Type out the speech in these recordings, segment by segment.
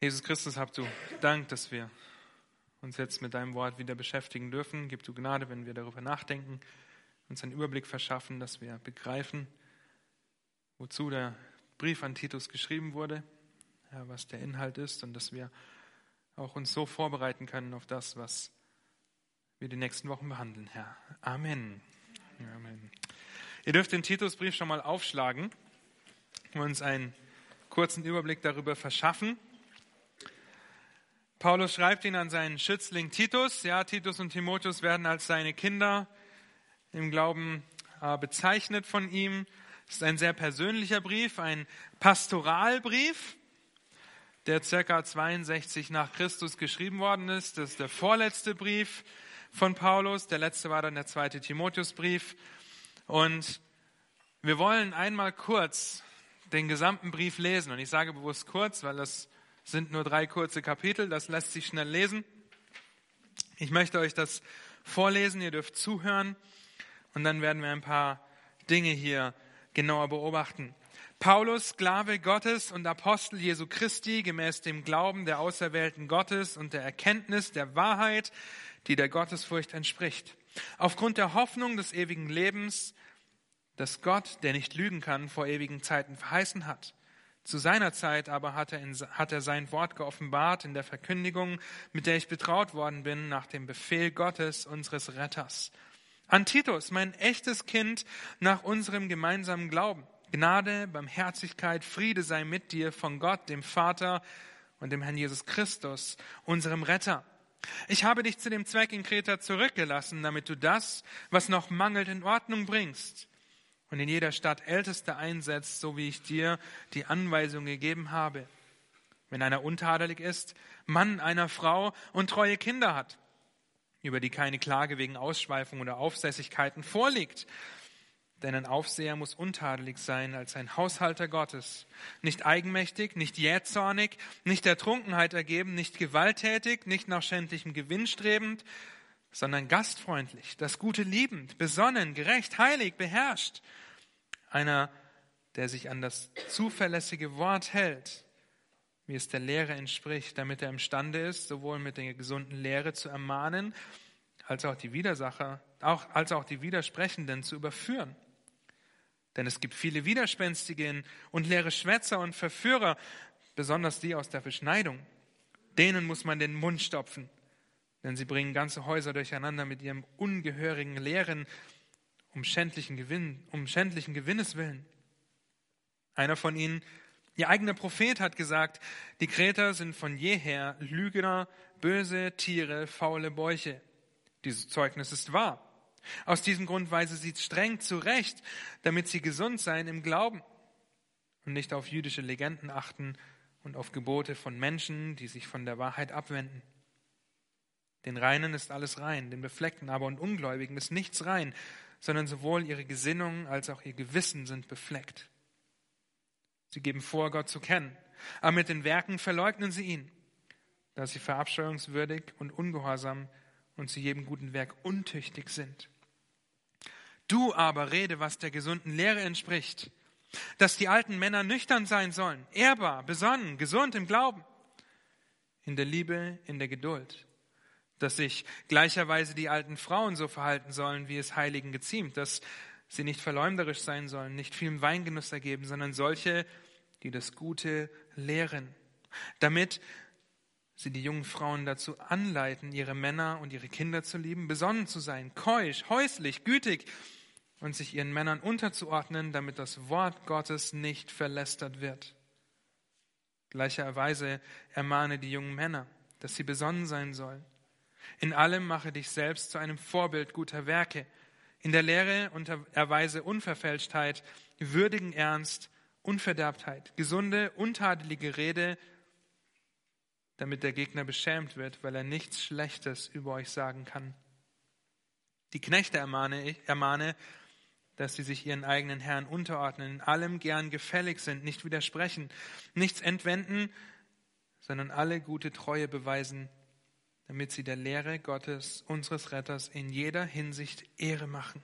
Jesus Christus, habt du Dank, dass wir uns jetzt mit deinem Wort wieder beschäftigen dürfen. Gib du Gnade, wenn wir darüber nachdenken, uns einen Überblick verschaffen, dass wir begreifen, wozu der Brief an Titus geschrieben wurde, was der Inhalt ist und dass wir auch uns so vorbereiten können auf das, was wir die nächsten Wochen behandeln, Herr. Amen. Amen. Ihr dürft den Titusbrief schon mal aufschlagen und uns einen kurzen Überblick darüber verschaffen. Paulus schreibt ihn an seinen Schützling Titus. Ja, Titus und Timotheus werden als seine Kinder im Glauben äh, bezeichnet von ihm. Es ist ein sehr persönlicher Brief, ein Pastoralbrief, der circa 62 nach Christus geschrieben worden ist. Das ist der vorletzte Brief von Paulus. Der letzte war dann der zweite Timotheusbrief. Und wir wollen einmal kurz den gesamten Brief lesen. Und ich sage bewusst kurz, weil das sind nur drei kurze Kapitel. Das lässt sich schnell lesen. Ich möchte euch das vorlesen. Ihr dürft zuhören. Und dann werden wir ein paar Dinge hier genauer beobachten. Paulus, Sklave Gottes und Apostel Jesu Christi, gemäß dem Glauben der Auserwählten Gottes und der Erkenntnis der Wahrheit, die der Gottesfurcht entspricht. Aufgrund der Hoffnung des ewigen Lebens, das Gott, der nicht lügen kann, vor ewigen Zeiten verheißen hat. Zu seiner Zeit aber hat er, in, hat er sein Wort geoffenbart in der Verkündigung, mit der ich betraut worden bin, nach dem Befehl Gottes, unseres Retters. An Titus, mein echtes Kind, nach unserem gemeinsamen Glauben. Gnade, Barmherzigkeit, Friede sei mit dir von Gott, dem Vater und dem Herrn Jesus Christus, unserem Retter ich habe dich zu dem Zweck in Kreta zurückgelassen, damit du das, was noch mangelt, in Ordnung bringst und in jeder Stadt Älteste einsetzt, so wie ich dir die Anweisung gegeben habe. Wenn einer untadelig ist, Mann einer Frau und treue Kinder hat, über die keine Klage wegen Ausschweifung oder Aufsässigkeiten vorliegt, denn ein Aufseher muss untadelig sein als ein Haushalter Gottes, nicht eigenmächtig, nicht jähzornig, nicht der Trunkenheit ergeben, nicht gewalttätig, nicht nach schändlichem Gewinn strebend, sondern gastfreundlich, das Gute liebend, besonnen, gerecht, heilig, beherrscht. Einer, der sich an das zuverlässige Wort hält, wie es der Lehre entspricht, damit er imstande ist, sowohl mit der gesunden Lehre zu ermahnen, als auch die Widersacher, auch, als auch die Widersprechenden zu überführen. Denn es gibt viele Widerspenstige und leere Schwätzer und Verführer, besonders die aus der Beschneidung. Denen muss man den Mund stopfen, denn sie bringen ganze Häuser durcheinander mit ihrem ungehörigen Lehren um schändlichen, Gewinn, um schändlichen Gewinnes willen. Einer von ihnen, ihr eigener Prophet, hat gesagt, die Kreter sind von jeher Lügner, böse Tiere, faule Bäuche. Dieses Zeugnis ist wahr. Aus diesem Grund weise sie streng zurecht, damit sie gesund seien im Glauben und nicht auf jüdische Legenden achten und auf Gebote von Menschen, die sich von der Wahrheit abwenden. Den Reinen ist alles rein, den Befleckten aber und Ungläubigen ist nichts rein, sondern sowohl ihre Gesinnungen als auch ihr Gewissen sind befleckt. Sie geben vor, Gott zu kennen, aber mit den Werken verleugnen sie ihn, da sie verabscheuungswürdig und ungehorsam und zu jedem guten Werk untüchtig sind. Du aber rede, was der gesunden Lehre entspricht, dass die alten Männer nüchtern sein sollen, ehrbar, besonnen, gesund im Glauben, in der Liebe, in der Geduld, dass sich gleicherweise die alten Frauen so verhalten sollen, wie es Heiligen geziemt, dass sie nicht verleumderisch sein sollen, nicht viel Weingenuss ergeben, sondern solche, die das Gute lehren, damit sie die jungen Frauen dazu anleiten, ihre Männer und ihre Kinder zu lieben, besonnen zu sein, keusch, häuslich, gütig und sich ihren Männern unterzuordnen, damit das Wort Gottes nicht verlästert wird. Gleicherweise ermahne die jungen Männer, dass sie besonnen sein sollen. In allem mache dich selbst zu einem Vorbild guter Werke, in der Lehre und erweise Unverfälschtheit, würdigen Ernst, Unverderbtheit, gesunde, untadelige Rede, damit der Gegner beschämt wird, weil er nichts Schlechtes über euch sagen kann. Die Knechte ermahne, ermahne, dass sie sich ihren eigenen Herrn unterordnen, in allem gern gefällig sind, nicht widersprechen, nichts entwenden, sondern alle gute Treue beweisen, damit sie der Lehre Gottes, unseres Retters, in jeder Hinsicht Ehre machen.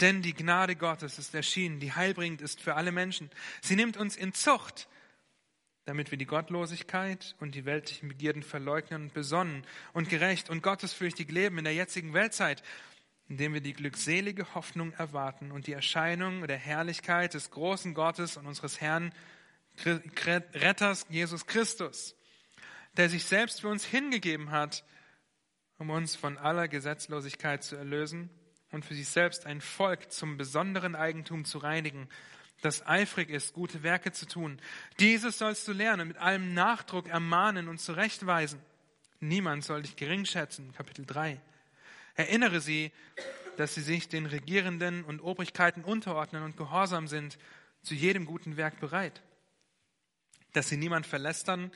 Denn die Gnade Gottes ist erschienen, die heilbringend ist für alle Menschen. Sie nimmt uns in Zucht, damit wir die Gottlosigkeit und die weltlichen Begierden verleugnen und besonnen und gerecht und gottesfürchtig leben in der jetzigen Weltzeit, indem wir die glückselige Hoffnung erwarten und die Erscheinung der Herrlichkeit des großen Gottes und unseres Herrn Retters Jesus Christus, der sich selbst für uns hingegeben hat, um uns von aller Gesetzlosigkeit zu erlösen und für sich selbst ein Volk zum besonderen Eigentum zu reinigen, das eifrig ist, gute Werke zu tun. Dieses sollst du lernen, mit allem Nachdruck ermahnen und zurechtweisen. Niemand soll dich gering schätzen. Kapitel 3. Erinnere sie, dass sie sich den Regierenden und Obrigkeiten unterordnen und gehorsam sind, zu jedem guten Werk bereit. Dass sie niemand verlästern,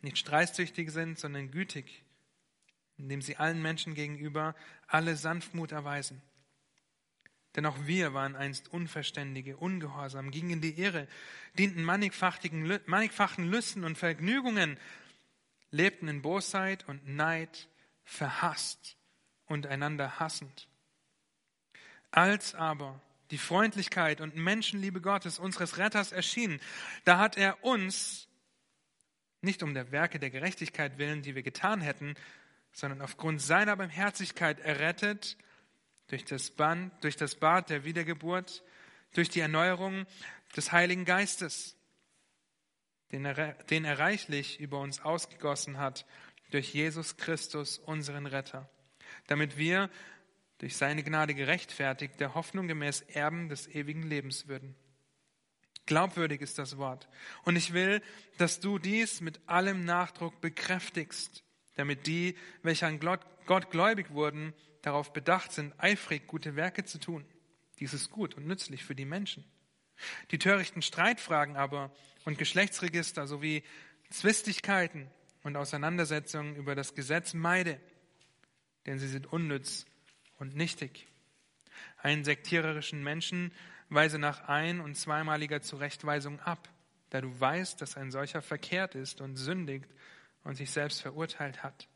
nicht streitsüchtig sind, sondern gütig, indem sie allen Menschen gegenüber alle Sanftmut erweisen. Denn auch wir waren einst Unverständige, ungehorsam, gingen in die Irre, dienten mannigfachen Lüsten und Vergnügungen, lebten in Bosheit und Neid, verhasst und einander hassend. Als aber die Freundlichkeit und Menschenliebe Gottes, unseres Retters, erschien, da hat er uns, nicht um der Werke der Gerechtigkeit willen, die wir getan hätten, sondern aufgrund seiner Barmherzigkeit errettet durch das, Band, durch das Bad der Wiedergeburt, durch die Erneuerung des Heiligen Geistes, den er, den er reichlich über uns ausgegossen hat, durch Jesus Christus, unseren Retter, damit wir durch seine Gnade gerechtfertigt, der Hoffnung gemäß Erben des ewigen Lebens würden. Glaubwürdig ist das Wort. Und ich will, dass du dies mit allem Nachdruck bekräftigst, damit die, welche an Gott gläubig wurden, darauf bedacht sind, eifrig gute Werke zu tun. Dies ist gut und nützlich für die Menschen. Die törichten Streitfragen aber und Geschlechtsregister sowie Zwistigkeiten und Auseinandersetzungen über das Gesetz meide, denn sie sind unnütz und nichtig. Einen sektiererischen Menschen weise nach ein- und zweimaliger Zurechtweisung ab, da du weißt, dass ein solcher verkehrt ist und sündigt und sich selbst verurteilt hat.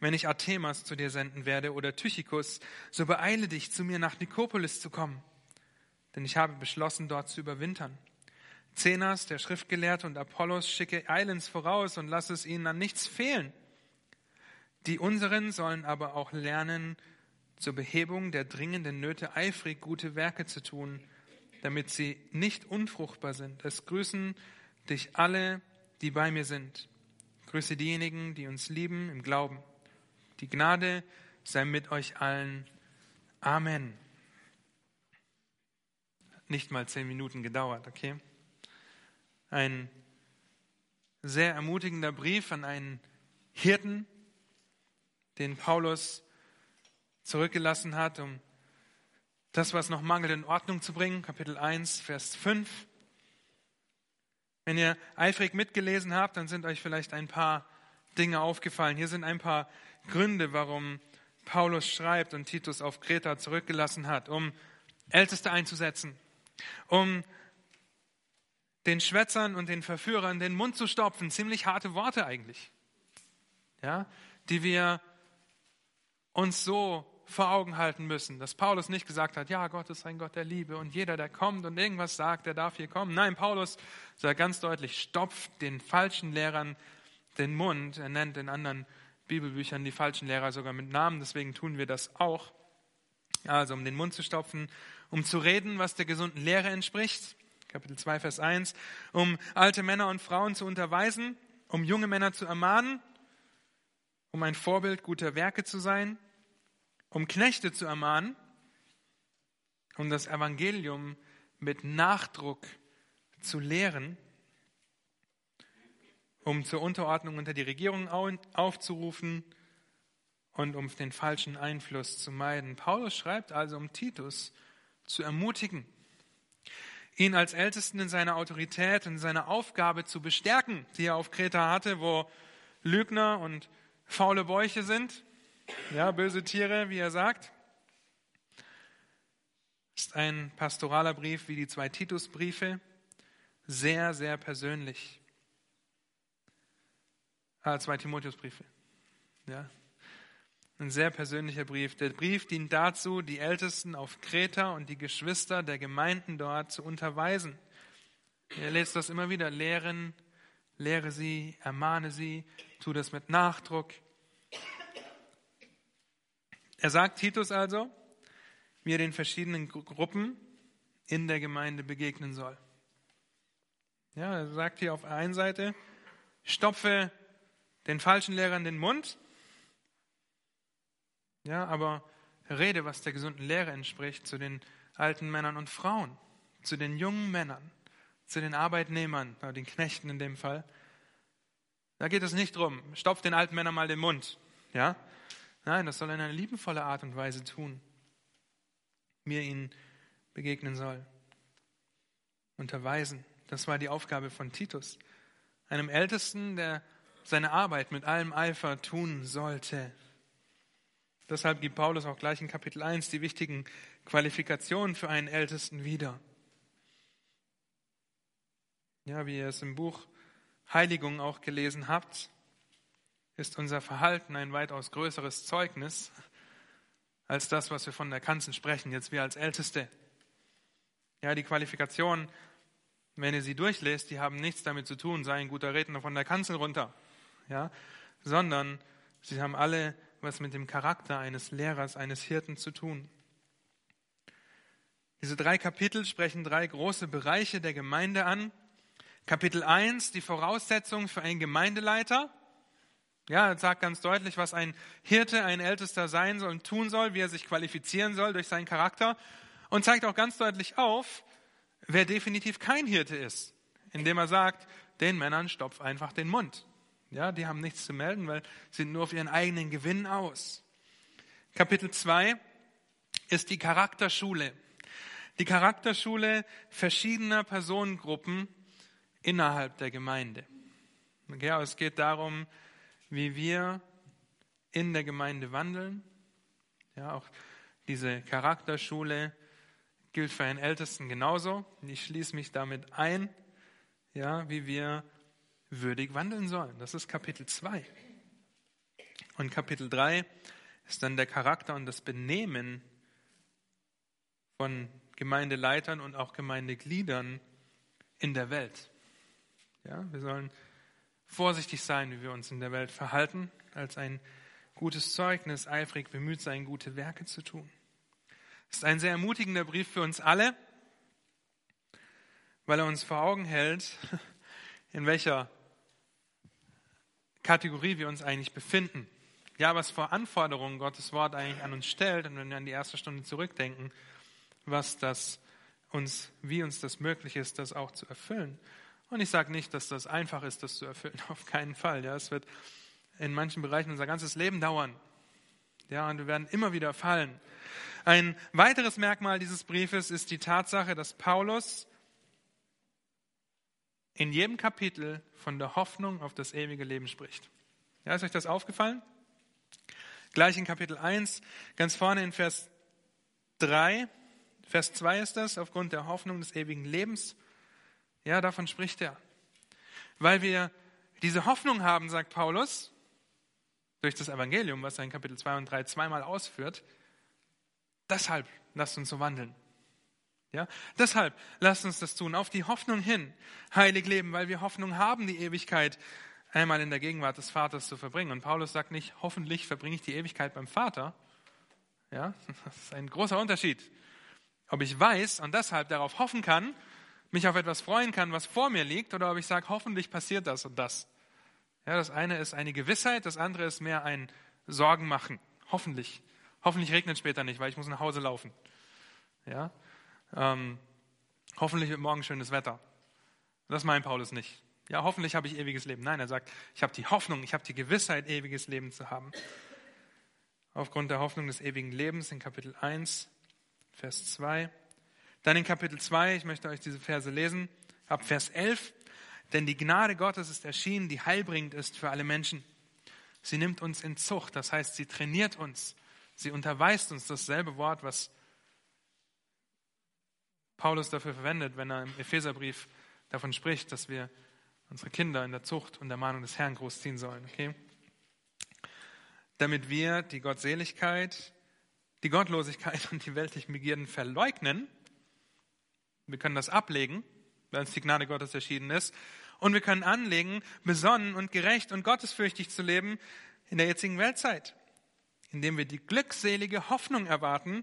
Wenn ich Artemas zu dir senden werde oder Tychicus, so beeile dich, zu mir nach Nikopolis zu kommen, denn ich habe beschlossen, dort zu überwintern. Zenas, der Schriftgelehrte, und Apollos schicke eilends voraus und lasse es ihnen an nichts fehlen. Die unseren sollen aber auch lernen, zur Behebung der dringenden Nöte eifrig gute Werke zu tun, damit sie nicht unfruchtbar sind. Es grüßen dich alle, die bei mir sind. Grüße diejenigen, die uns lieben im Glauben. Die Gnade sei mit euch allen. Amen. Nicht mal zehn Minuten gedauert, okay? Ein sehr ermutigender Brief an einen Hirten, den Paulus zurückgelassen hat, um das, was noch mangelt, in Ordnung zu bringen. Kapitel 1, Vers 5. Wenn ihr eifrig mitgelesen habt, dann sind euch vielleicht ein paar Dinge aufgefallen. Hier sind ein paar Gründe, warum Paulus schreibt und Titus auf Kreta zurückgelassen hat, um Älteste einzusetzen, um den Schwätzern und den Verführern den Mund zu stopfen. Ziemlich harte Worte eigentlich, ja, die wir uns so vor Augen halten müssen, dass Paulus nicht gesagt hat, ja, Gott ist ein Gott der Liebe und jeder, der kommt und irgendwas sagt, der darf hier kommen. Nein, Paulus sagt ganz deutlich, stopft den falschen Lehrern den Mund. Er nennt in anderen Bibelbüchern die falschen Lehrer sogar mit Namen, deswegen tun wir das auch. Also um den Mund zu stopfen, um zu reden, was der gesunden Lehre entspricht. Kapitel 2, Vers 1. Um alte Männer und Frauen zu unterweisen, um junge Männer zu ermahnen, um ein Vorbild guter Werke zu sein, um Knechte zu ermahnen, um das Evangelium mit Nachdruck zu lehren um zur Unterordnung unter die Regierung aufzurufen und um den falschen Einfluss zu meiden. Paulus schreibt also, um Titus zu ermutigen, ihn als Ältesten in seiner Autorität und seiner Aufgabe zu bestärken, die er auf Kreta hatte, wo Lügner und faule Bäuche sind, ja, böse Tiere, wie er sagt. Ist ein pastoraler Brief wie die zwei Titusbriefe, sehr, sehr persönlich ah, zwei Timotheusbriefe. Ja. Ein sehr persönlicher Brief. Der Brief dient dazu, die Ältesten auf Kreta und die Geschwister der Gemeinden dort zu unterweisen. Ihr lest das immer wieder. Lehren, lehre sie, ermahne sie, tu das mit Nachdruck. Er sagt Titus also, wie er den verschiedenen Gruppen in der Gemeinde begegnen soll. Ja, er sagt hier auf der einen Seite, stopfe den falschen Lehrern den Mund, ja, aber rede, was der gesunden Lehre entspricht, zu den alten Männern und Frauen, zu den jungen Männern, zu den Arbeitnehmern, den Knechten in dem Fall. Da geht es nicht drum, stopf den alten Männern mal den Mund, ja. Nein, das soll er in einer liebenvolle Art und Weise tun, mir ihnen begegnen soll. Unterweisen, das war die Aufgabe von Titus, einem Ältesten, der seine Arbeit mit allem Eifer tun sollte. Deshalb gibt Paulus auch gleich in Kapitel 1 die wichtigen Qualifikationen für einen Ältesten wieder. Ja, wie ihr es im Buch Heiligung auch gelesen habt, ist unser Verhalten ein weitaus größeres Zeugnis als das, was wir von der Kanzel sprechen, jetzt wir als Älteste. Ja, die Qualifikationen, wenn ihr sie durchlest, die haben nichts damit zu tun, sei ein guter Redner von der Kanzel runter, ja, sondern sie haben alle was mit dem Charakter eines Lehrers, eines Hirten zu tun. Diese drei Kapitel sprechen drei große Bereiche der Gemeinde an. Kapitel 1, die Voraussetzungen für einen Gemeindeleiter. Ja, er sagt ganz deutlich, was ein Hirte, ein Ältester sein soll und tun soll, wie er sich qualifizieren soll durch seinen Charakter. Und zeigt auch ganz deutlich auf, wer definitiv kein Hirte ist, indem er sagt, den Männern stopf einfach den Mund. Ja, die haben nichts zu melden, weil sie sind nur auf ihren eigenen Gewinn aus. Kapitel 2 ist die Charakterschule. Die Charakterschule verschiedener Personengruppen innerhalb der Gemeinde. Ja, es geht darum, wie wir in der Gemeinde wandeln. Ja, auch diese Charakterschule gilt für einen Ältesten genauso. Ich schließe mich damit ein, ja, wie wir würdig wandeln sollen. Das ist Kapitel 2. Und Kapitel 3 ist dann der Charakter und das Benehmen von Gemeindeleitern und auch Gemeindegliedern in der Welt. Ja, wir sollen vorsichtig sein, wie wir uns in der Welt verhalten, als ein gutes Zeugnis eifrig bemüht sein, gute Werke zu tun. Es ist ein sehr ermutigender Brief für uns alle, weil er uns vor Augen hält, in welcher Kategorie wir uns eigentlich befinden. Ja, was vor Anforderungen Gottes Wort eigentlich an uns stellt, und wenn wir an die erste Stunde zurückdenken, was das uns, wie uns das möglich ist, das auch zu erfüllen. Und ich sage nicht, dass das einfach ist, das zu erfüllen, auf keinen Fall. Ja, es wird in manchen Bereichen unser ganzes Leben dauern. Ja, und wir werden immer wieder fallen. Ein weiteres Merkmal dieses Briefes ist die Tatsache, dass Paulus in jedem Kapitel von der Hoffnung auf das ewige Leben spricht. Ja, ist euch das aufgefallen? Gleich in Kapitel 1, ganz vorne in Vers 3, Vers 2 ist das, aufgrund der Hoffnung des ewigen Lebens. Ja, davon spricht er. Weil wir diese Hoffnung haben, sagt Paulus, durch das Evangelium, was er in Kapitel 2 und 3 zweimal ausführt, deshalb lasst uns so wandeln. Ja, deshalb lasst uns das tun, auf die Hoffnung hin, heilig leben, weil wir Hoffnung haben, die Ewigkeit einmal in der Gegenwart des Vaters zu verbringen. Und Paulus sagt nicht, hoffentlich verbringe ich die Ewigkeit beim Vater. Ja, das ist ein großer Unterschied. Ob ich weiß und deshalb darauf hoffen kann, mich auf etwas freuen kann, was vor mir liegt, oder ob ich sage, hoffentlich passiert das und das. Ja, das eine ist eine Gewissheit, das andere ist mehr ein Sorgen machen. Hoffentlich. Hoffentlich regnet es später nicht, weil ich muss nach Hause laufen. Ja, ähm, hoffentlich wird morgen schönes Wetter. Das meint Paulus nicht. Ja, hoffentlich habe ich ewiges Leben. Nein, er sagt, ich habe die Hoffnung, ich habe die Gewissheit, ewiges Leben zu haben. Aufgrund der Hoffnung des ewigen Lebens in Kapitel 1, Vers 2. Dann in Kapitel 2, ich möchte euch diese Verse lesen, ab Vers 11. Denn die Gnade Gottes ist erschienen, die heilbringend ist für alle Menschen. Sie nimmt uns in Zucht, das heißt, sie trainiert uns, sie unterweist uns dasselbe Wort, was Paulus dafür verwendet, wenn er im Epheserbrief davon spricht, dass wir unsere Kinder in der Zucht und der Mahnung des Herrn großziehen sollen. Okay? Damit wir die Gottseligkeit, die Gottlosigkeit und die weltlichen Begierden verleugnen, wir können das ablegen, weil uns die Gnade Gottes erschienen ist. Und wir können anlegen, besonnen und gerecht und gottesfürchtig zu leben in der jetzigen Weltzeit, indem wir die glückselige Hoffnung erwarten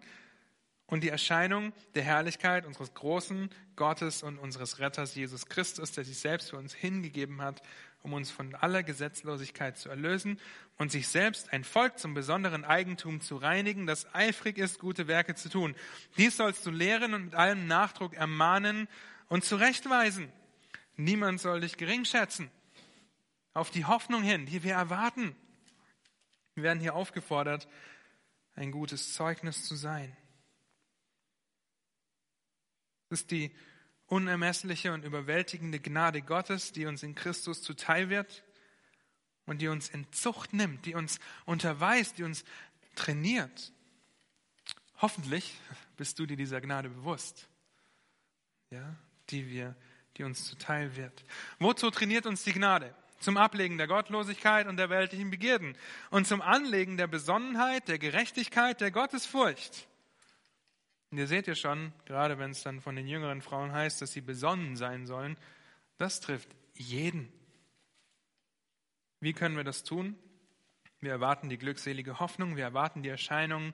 und die Erscheinung der Herrlichkeit unseres großen Gottes und unseres Retters Jesus Christus, der sich selbst für uns hingegeben hat, um uns von aller Gesetzlosigkeit zu erlösen und sich selbst ein Volk zum besonderen Eigentum zu reinigen, das eifrig ist, gute Werke zu tun. Dies sollst du lehren und mit allem Nachdruck ermahnen und zurechtweisen. Niemand soll dich gering schätzen. Auf die Hoffnung hin, die wir erwarten. Wir werden hier aufgefordert, ein gutes Zeugnis zu sein. Es ist die unermessliche und überwältigende Gnade Gottes, die uns in Christus zuteil wird und die uns in Zucht nimmt, die uns unterweist, die uns trainiert. Hoffentlich bist du dir dieser Gnade bewusst, ja, die wir, die uns zuteil wird. Wozu trainiert uns die Gnade? Zum Ablegen der Gottlosigkeit und der weltlichen Begierden und zum Anlegen der Besonnenheit, der Gerechtigkeit, der Gottesfurcht. Und ihr seht ja schon, gerade wenn es dann von den jüngeren Frauen heißt, dass sie besonnen sein sollen, das trifft jeden. Wie können wir das tun? Wir erwarten die glückselige Hoffnung, wir erwarten die Erscheinung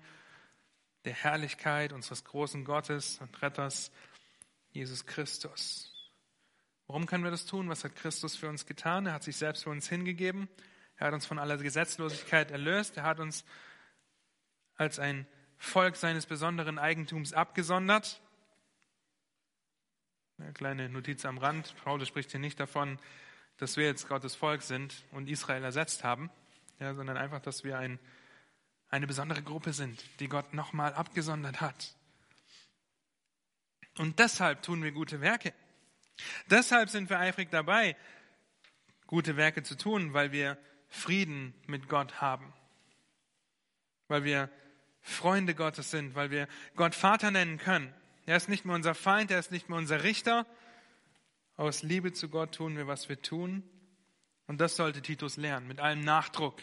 der Herrlichkeit unseres großen Gottes und Retters, Jesus Christus. Warum können wir das tun? Was hat Christus für uns getan? Er hat sich selbst für uns hingegeben. Er hat uns von aller Gesetzlosigkeit erlöst. Er hat uns als ein Volk seines besonderen Eigentums abgesondert. Eine kleine Notiz am Rand. Paulus spricht hier nicht davon, dass wir jetzt Gottes Volk sind und Israel ersetzt haben, ja, sondern einfach, dass wir ein, eine besondere Gruppe sind, die Gott nochmal abgesondert hat. Und deshalb tun wir gute Werke. Deshalb sind wir eifrig dabei, gute Werke zu tun, weil wir Frieden mit Gott haben. Weil wir Freunde Gottes sind, weil wir Gott Vater nennen können. Er ist nicht mehr unser Feind, er ist nicht mehr unser Richter. Aus Liebe zu Gott tun wir, was wir tun. Und das sollte Titus lernen, mit allem Nachdruck.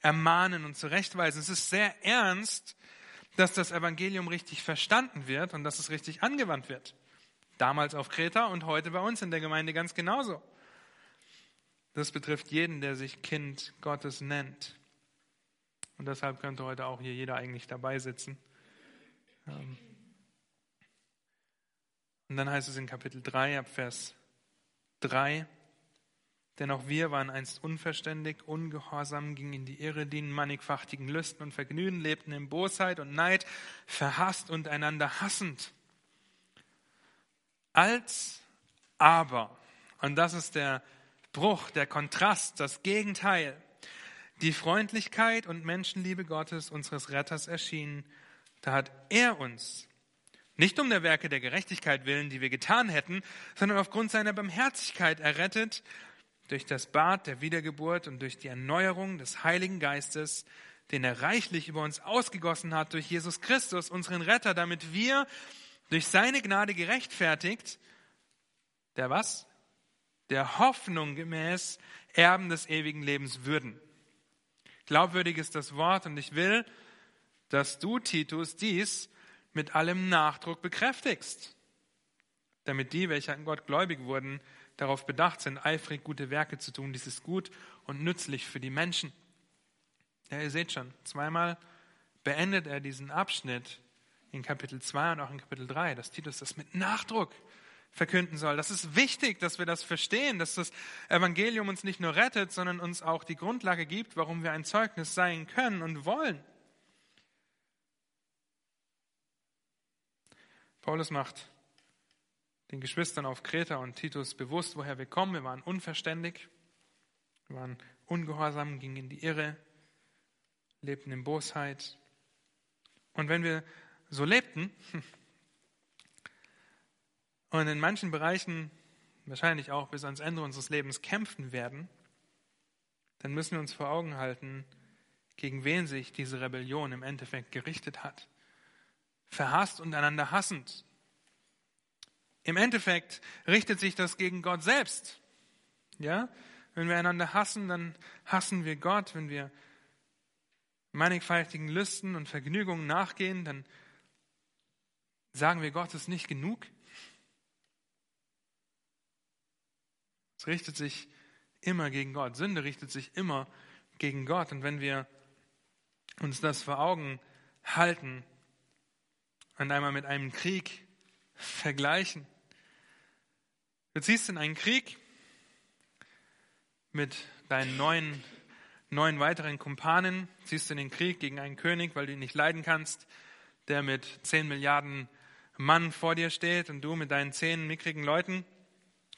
Ermahnen und zurechtweisen. Es ist sehr ernst, dass das Evangelium richtig verstanden wird und dass es richtig angewandt wird. Damals auf Kreta und heute bei uns in der Gemeinde ganz genauso. Das betrifft jeden, der sich Kind Gottes nennt. Und deshalb könnte heute auch hier jeder eigentlich dabei sitzen. Ähm, und dann heißt es in Kapitel 3 ab Vers 3, denn auch wir waren einst unverständig, ungehorsam, gingen in die Irre, dienen mannigfachtigen Lüsten und Vergnügen, lebten in Bosheit und Neid, verhasst und einander hassend. Als aber, und das ist der Bruch, der Kontrast, das Gegenteil, die Freundlichkeit und Menschenliebe Gottes, unseres Retters, erschienen, da hat er uns, nicht um der Werke der Gerechtigkeit willen, die wir getan hätten, sondern aufgrund seiner Barmherzigkeit errettet, durch das Bad der Wiedergeburt und durch die Erneuerung des Heiligen Geistes, den er reichlich über uns ausgegossen hat durch Jesus Christus, unseren Retter, damit wir durch seine Gnade gerechtfertigt, der was? Der Hoffnung gemäß Erben des ewigen Lebens würden. Glaubwürdig ist das Wort und ich will, dass du, Titus, dies mit allem Nachdruck bekräftigst, damit die, welche an Gott gläubig wurden, darauf bedacht sind, eifrig gute Werke zu tun. Dies ist gut und nützlich für die Menschen. Ja, ihr seht schon, zweimal beendet er diesen Abschnitt in Kapitel 2 und auch in Kapitel 3, dass Titus das mit Nachdruck verkünden soll. Das ist wichtig, dass wir das verstehen, dass das Evangelium uns nicht nur rettet, sondern uns auch die Grundlage gibt, warum wir ein Zeugnis sein können und wollen. Paulus macht den Geschwistern auf Kreta und Titus bewusst, woher wir kommen. Wir waren unverständig, wir waren ungehorsam, gingen in die Irre, lebten in Bosheit. Und wenn wir so lebten, und in manchen Bereichen wahrscheinlich auch bis ans Ende unseres Lebens kämpfen werden, dann müssen wir uns vor Augen halten, gegen wen sich diese Rebellion im Endeffekt gerichtet hat. Verhasst und einander hassend. Im Endeffekt richtet sich das gegen Gott selbst. Ja? Wenn wir einander hassen, dann hassen wir Gott. Wenn wir mannigfaltigen Lüsten und Vergnügungen nachgehen, dann sagen wir Gott ist nicht genug. Es richtet sich immer gegen Gott. Sünde richtet sich immer gegen Gott. Und wenn wir uns das vor Augen halten und einmal mit einem Krieg vergleichen, du ziehst in einen Krieg mit deinen neuen, neun weiteren Kumpanen, ziehst in den Krieg gegen einen König, weil du ihn nicht leiden kannst, der mit zehn Milliarden Mann vor dir steht und du mit deinen zehn mickrigen Leuten,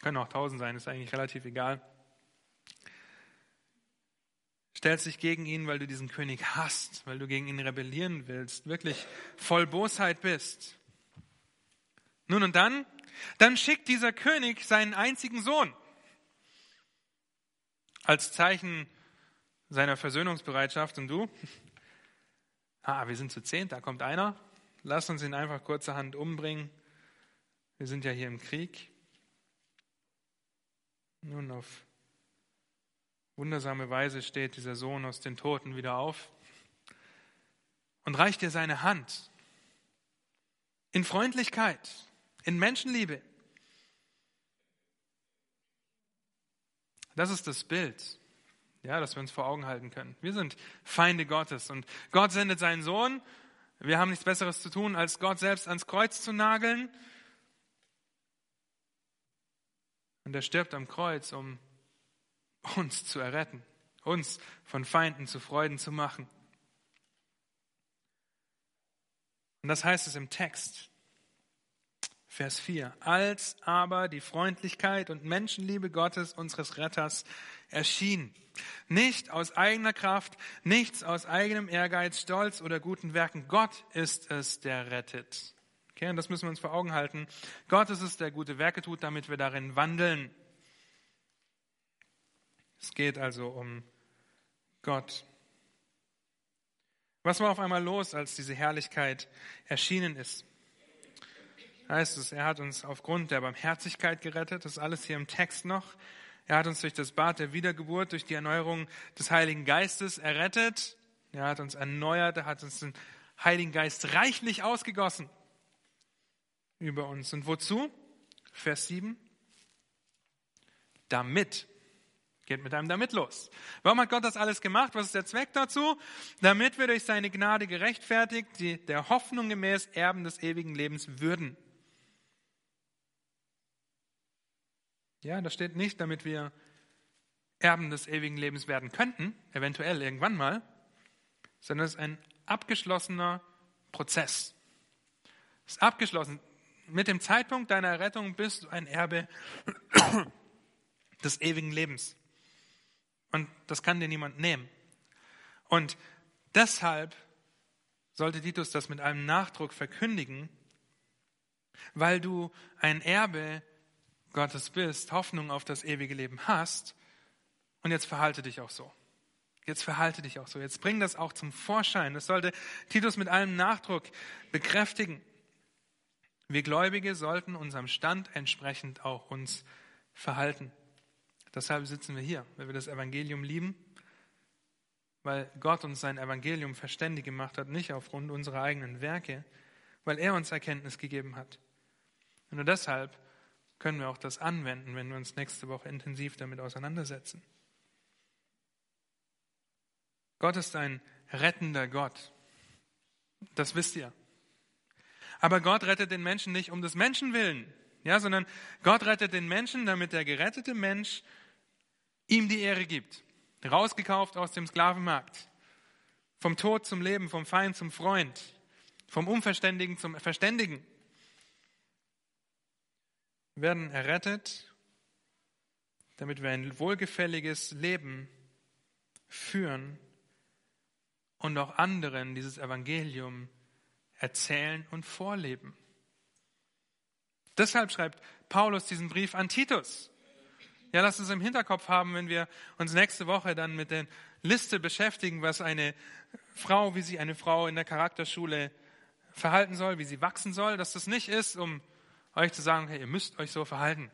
können auch tausend sein, ist eigentlich relativ egal, stellst dich gegen ihn, weil du diesen König hast, weil du gegen ihn rebellieren willst, wirklich voll Bosheit bist. Nun und dann, dann schickt dieser König seinen einzigen Sohn als Zeichen seiner Versöhnungsbereitschaft und du, ah, wir sind zu zehn, da kommt einer, lass uns ihn einfach kurzerhand umbringen. Wir sind ja hier im Krieg. Nun, auf wundersame Weise steht dieser Sohn aus den Toten wieder auf und reicht dir seine Hand in Freundlichkeit, in Menschenliebe. Das ist das Bild, ja, das wir uns vor Augen halten können. Wir sind Feinde Gottes und Gott sendet seinen Sohn. Wir haben nichts Besseres zu tun, als Gott selbst ans Kreuz zu nageln Und er stirbt am Kreuz, um uns zu erretten, uns von Feinden zu Freuden zu machen. Und das heißt es im Text. Vers 4. Als aber die Freundlichkeit und Menschenliebe Gottes, unseres Retters, erschien. Nicht aus eigener Kraft, nichts aus eigenem Ehrgeiz, Stolz oder guten Werken. Gott ist es, der rettet. Okay, und das müssen wir uns vor Augen halten. Gott ist es, der gute Werke tut, damit wir darin wandeln. Es geht also um Gott. Was war auf einmal los, als diese Herrlichkeit erschienen ist? Heißt es, er hat uns aufgrund der Barmherzigkeit gerettet, das ist alles hier im Text noch. Er hat uns durch das Bad der Wiedergeburt, durch die Erneuerung des Heiligen Geistes errettet. Er hat uns erneuert, er hat uns den Heiligen Geist reichlich ausgegossen über uns. Und wozu? Vers 7. Damit. Geht mit einem damit los. Warum hat Gott das alles gemacht? Was ist der Zweck dazu? Damit wir durch seine Gnade gerechtfertigt, die der Hoffnung gemäß Erben des ewigen Lebens würden. Ja, da steht nicht, damit wir Erben des ewigen Lebens werden könnten, eventuell irgendwann mal, sondern es ist ein abgeschlossener Prozess. Es ist abgeschlossen mit dem Zeitpunkt deiner Errettung bist du ein Erbe des ewigen Lebens. Und das kann dir niemand nehmen. Und deshalb sollte Titus das mit einem Nachdruck verkündigen, weil du ein Erbe Gottes bist, Hoffnung auf das ewige Leben hast. Und jetzt verhalte dich auch so. Jetzt verhalte dich auch so. Jetzt bring das auch zum Vorschein. Das sollte Titus mit allem Nachdruck bekräftigen. Wir Gläubige sollten unserem Stand entsprechend auch uns verhalten. Deshalb sitzen wir hier, weil wir das Evangelium lieben, weil Gott uns sein Evangelium verständig gemacht hat, nicht aufgrund unserer eigenen Werke, weil er uns Erkenntnis gegeben hat. Und nur deshalb können wir auch das anwenden, wenn wir uns nächste Woche intensiv damit auseinandersetzen. Gott ist ein rettender Gott. Das wisst ihr. Aber Gott rettet den Menschen nicht um des Menschen willen, ja, sondern Gott rettet den Menschen, damit der gerettete Mensch ihm die Ehre gibt. Rausgekauft aus dem Sklavenmarkt. Vom Tod zum Leben, vom Feind zum Freund, vom Unverständigen zum Verständigen. Wir werden errettet, damit wir ein wohlgefälliges Leben führen und auch anderen dieses Evangelium erzählen und vorleben. Deshalb schreibt Paulus diesen Brief an Titus. Ja, lasst uns im Hinterkopf haben, wenn wir uns nächste Woche dann mit der Liste beschäftigen, was eine Frau, wie sie eine Frau in der Charakterschule verhalten soll, wie sie wachsen soll, dass das nicht ist, um euch zu sagen, hey, ihr müsst euch so verhalten.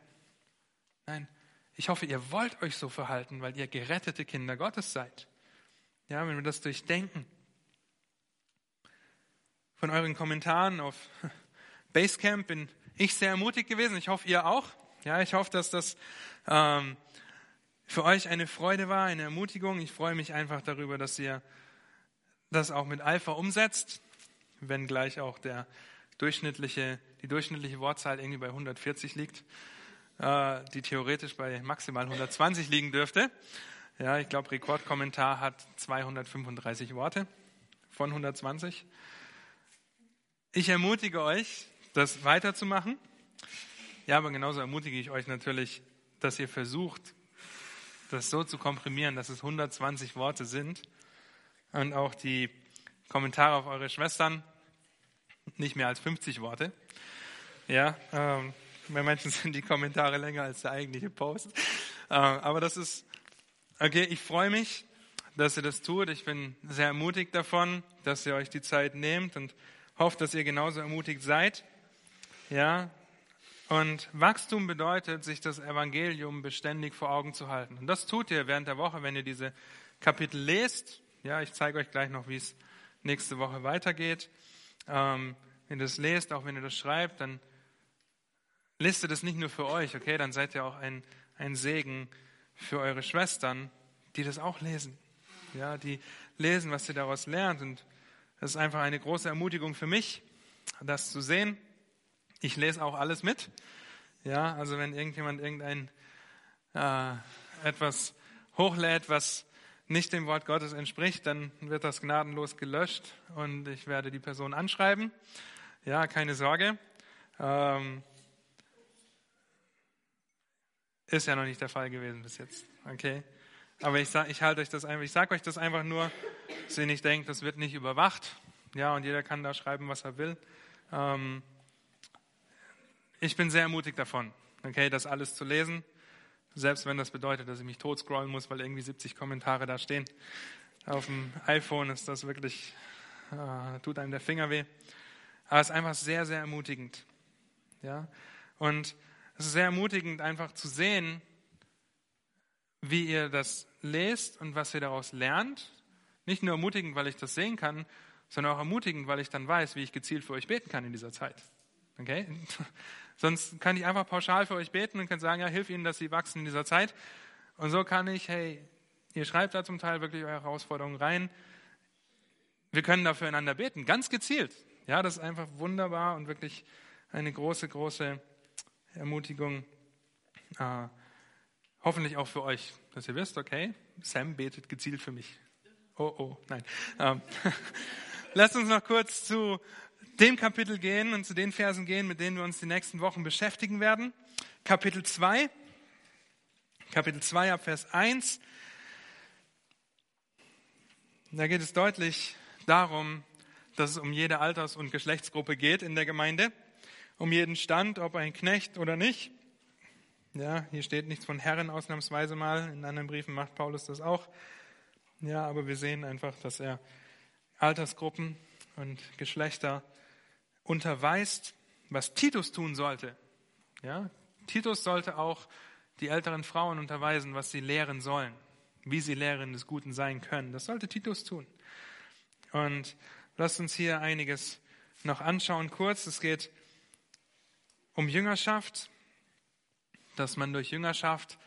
Nein, ich hoffe, ihr wollt euch so verhalten, weil ihr gerettete Kinder Gottes seid. Ja, wenn wir das durchdenken von euren Kommentaren auf Basecamp bin ich sehr ermutigt gewesen. Ich hoffe, ihr auch. Ja, ich hoffe, dass das ähm, für euch eine Freude war, eine Ermutigung. Ich freue mich einfach darüber, dass ihr das auch mit Eifer umsetzt, wenn gleich auch der durchschnittliche, die durchschnittliche Wortzahl irgendwie bei 140 liegt, äh, die theoretisch bei maximal 120 liegen dürfte. Ja, ich glaube, Rekordkommentar hat 235 Worte von 120. Ich ermutige euch, das weiterzumachen. Ja, aber genauso ermutige ich euch natürlich, dass ihr versucht, das so zu komprimieren, dass es 120 Worte sind und auch die Kommentare auf eure Schwestern nicht mehr als 50 Worte. Ja, ähm, bei manchen sind die Kommentare länger als der eigentliche Post. Äh, aber das ist, okay, ich freue mich, dass ihr das tut. Ich bin sehr ermutigt davon, dass ihr euch die Zeit nehmt und hoffe, dass ihr genauso ermutigt seid. Ja, und Wachstum bedeutet, sich das Evangelium beständig vor Augen zu halten. Und das tut ihr während der Woche, wenn ihr diese Kapitel lest. Ja, ich zeige euch gleich noch, wie es nächste Woche weitergeht. Ähm, wenn ihr das lest, auch wenn ihr das schreibt, dann ihr das nicht nur für euch, okay? Dann seid ihr auch ein, ein Segen für eure Schwestern, die das auch lesen. Ja, die lesen, was ihr daraus lernt. Und das ist einfach eine große Ermutigung für mich, das zu sehen. Ich lese auch alles mit. Ja, also wenn irgendjemand irgendein äh, etwas hochlädt, was nicht dem Wort Gottes entspricht, dann wird das gnadenlos gelöscht und ich werde die Person anschreiben. Ja, keine Sorge. Ähm, ist ja noch nicht der Fall gewesen bis jetzt. Okay. Aber ich, ich halte euch das einfach, ich sage euch das einfach nur, dass ihr nicht denkt, das wird nicht überwacht. Ja, und jeder kann da schreiben, was er will. Ähm, ich bin sehr ermutigt davon, okay, das alles zu lesen. Selbst wenn das bedeutet, dass ich mich tot scrollen muss, weil irgendwie 70 Kommentare da stehen. Auf dem iPhone ist das wirklich, äh, tut einem der Finger weh. Aber es ist einfach sehr, sehr ermutigend. Ja? Und es ist sehr ermutigend, einfach zu sehen, wie ihr das lest und was ihr daraus lernt. Nicht nur ermutigend, weil ich das sehen kann, sondern auch ermutigend, weil ich dann weiß, wie ich gezielt für euch beten kann in dieser Zeit. Okay? Sonst kann ich einfach pauschal für euch beten und kann sagen, ja, hilf ihnen, dass sie wachsen in dieser Zeit. Und so kann ich, hey, ihr schreibt da zum Teil wirklich eure Herausforderungen rein. Wir können dafür einander beten, ganz gezielt. Ja, das ist einfach wunderbar und wirklich eine große, große Ermutigung. Äh, hoffentlich auch für euch, dass ihr wisst, okay, Sam betet gezielt für mich. Oh, oh, nein. Ähm, lasst uns noch kurz zu dem Kapitel gehen und zu den Versen gehen, mit denen wir uns die nächsten Wochen beschäftigen werden. Kapitel 2, Kapitel 2 ab Vers 1. Da geht es deutlich darum, dass es um jede Alters- und Geschlechtsgruppe geht in der Gemeinde, um jeden Stand, ob ein Knecht oder nicht. Ja, hier steht nichts von Herren ausnahmsweise mal, in anderen Briefen macht Paulus das auch. Ja, aber wir sehen einfach, dass er Altersgruppen und Geschlechter unterweist, was Titus tun sollte. Ja? Titus sollte auch die älteren Frauen unterweisen, was sie lehren sollen, wie sie Lehrerinnen des Guten sein können. Das sollte Titus tun. Und lasst uns hier einiges noch anschauen. Kurz, es geht um Jüngerschaft, dass man durch Jüngerschaft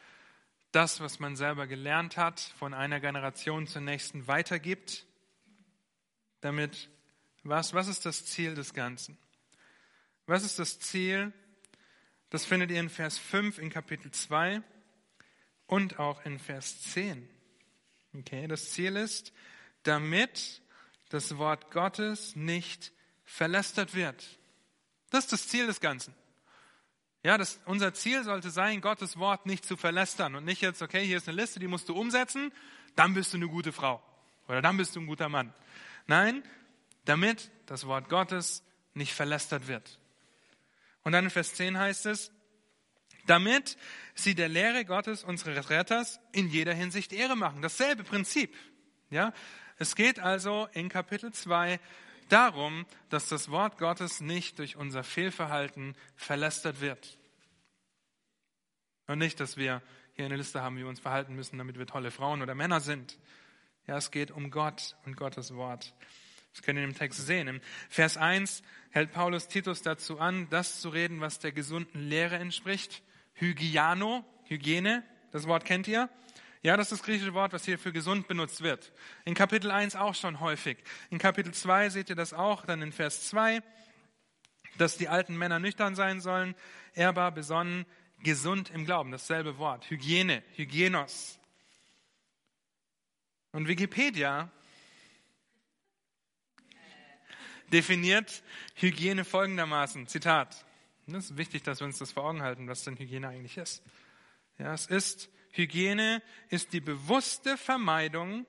das, was man selber gelernt hat, von einer Generation zur nächsten weitergibt, damit was, was ist das Ziel des Ganzen? Was ist das Ziel? Das findet ihr in Vers 5 in Kapitel 2 und auch in Vers 10. Okay, das Ziel ist, damit das Wort Gottes nicht verlästert wird. Das ist das Ziel des Ganzen. Ja, das, unser Ziel sollte sein, Gottes Wort nicht zu verlästern und nicht jetzt, okay, hier ist eine Liste, die musst du umsetzen, dann bist du eine gute Frau oder dann bist du ein guter Mann. Nein, damit das Wort Gottes nicht verlästert wird. Und dann in Vers 10 heißt es, damit sie der Lehre Gottes, unseres Retters, in jeder Hinsicht Ehre machen. Dasselbe Prinzip. Ja? Es geht also in Kapitel 2 darum, dass das Wort Gottes nicht durch unser Fehlverhalten verlästert wird. Und nicht, dass wir hier eine Liste haben, wie wir uns verhalten müssen, damit wir tolle Frauen oder Männer sind. Ja, es geht um Gott und Gottes Wort. Das können wir im Text sehen. Im Vers 1 hält Paulus Titus dazu an, das zu reden, was der gesunden Lehre entspricht. Hygiano, Hygiene, das Wort kennt ihr. Ja, das ist das griechische Wort, was hier für gesund benutzt wird. In Kapitel 1 auch schon häufig. In Kapitel 2 seht ihr das auch, dann in Vers 2, dass die alten Männer nüchtern sein sollen, ehrbar, besonnen, gesund im Glauben. Dasselbe Wort. Hygiene, Hygienos. Und Wikipedia definiert Hygiene folgendermaßen. Zitat. Es ist wichtig, dass wir uns das vor Augen halten, was denn Hygiene eigentlich ist. Ja, es ist, Hygiene ist die bewusste Vermeidung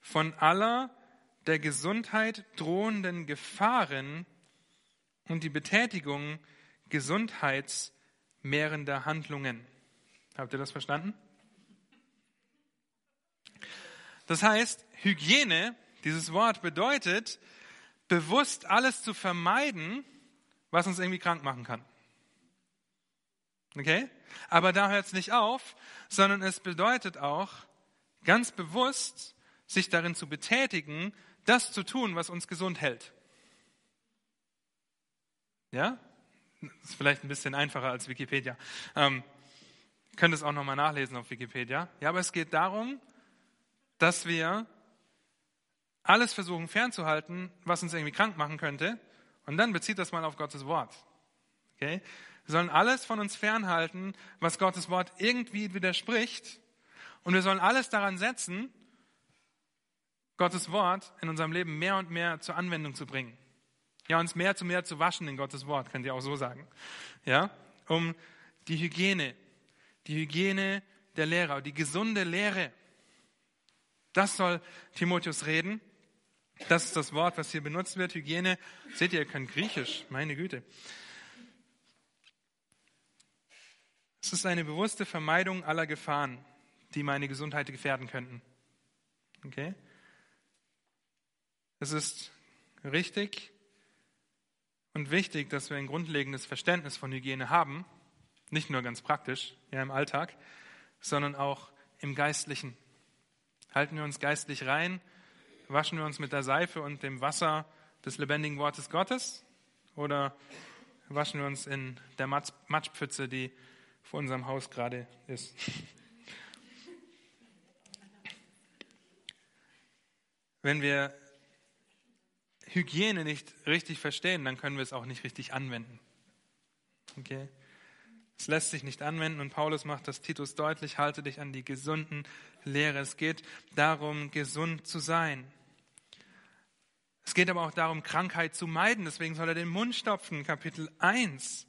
von aller der Gesundheit drohenden Gefahren und die Betätigung gesundheitsmehrender Handlungen. Habt ihr das verstanden? Das heißt, Hygiene, dieses Wort bedeutet, bewusst alles zu vermeiden, was uns irgendwie krank machen kann. Okay? Aber da hört es nicht auf, sondern es bedeutet auch, ganz bewusst sich darin zu betätigen, das zu tun, was uns gesund hält. Ja? Das ist vielleicht ein bisschen einfacher als Wikipedia. Ähm, könnt es auch nochmal nachlesen auf Wikipedia. Ja, aber es geht darum, dass wir alles versuchen fernzuhalten, was uns irgendwie krank machen könnte. Und dann bezieht das mal auf Gottes Wort. Okay? Wir sollen alles von uns fernhalten, was Gottes Wort irgendwie widerspricht. Und wir sollen alles daran setzen, Gottes Wort in unserem Leben mehr und mehr zur Anwendung zu bringen. Ja, uns mehr zu mehr zu waschen in Gottes Wort, könnt ihr auch so sagen. Ja, um die Hygiene, die Hygiene der Lehrer, die gesunde Lehre. Das soll Timotheus reden. Das ist das Wort, was hier benutzt wird, Hygiene. Seht ihr, ihr könnt Griechisch, meine Güte. Es ist eine bewusste Vermeidung aller Gefahren, die meine Gesundheit gefährden könnten. Okay? Es ist richtig und wichtig, dass wir ein grundlegendes Verständnis von Hygiene haben, nicht nur ganz praktisch, ja im Alltag, sondern auch im Geistlichen. Halten wir uns geistlich rein, waschen wir uns mit der Seife und dem Wasser des lebendigen Wortes Gottes oder waschen wir uns in der Matschpfütze, die vor unserem Haus gerade ist. Wenn wir Hygiene nicht richtig verstehen, dann können wir es auch nicht richtig anwenden. Okay? Es lässt sich nicht anwenden und Paulus macht das Titus deutlich, halte dich an die gesunden Lehre. Es geht darum, gesund zu sein. Es geht aber auch darum, Krankheit zu meiden. Deswegen soll er den Mund stopfen. Kapitel 1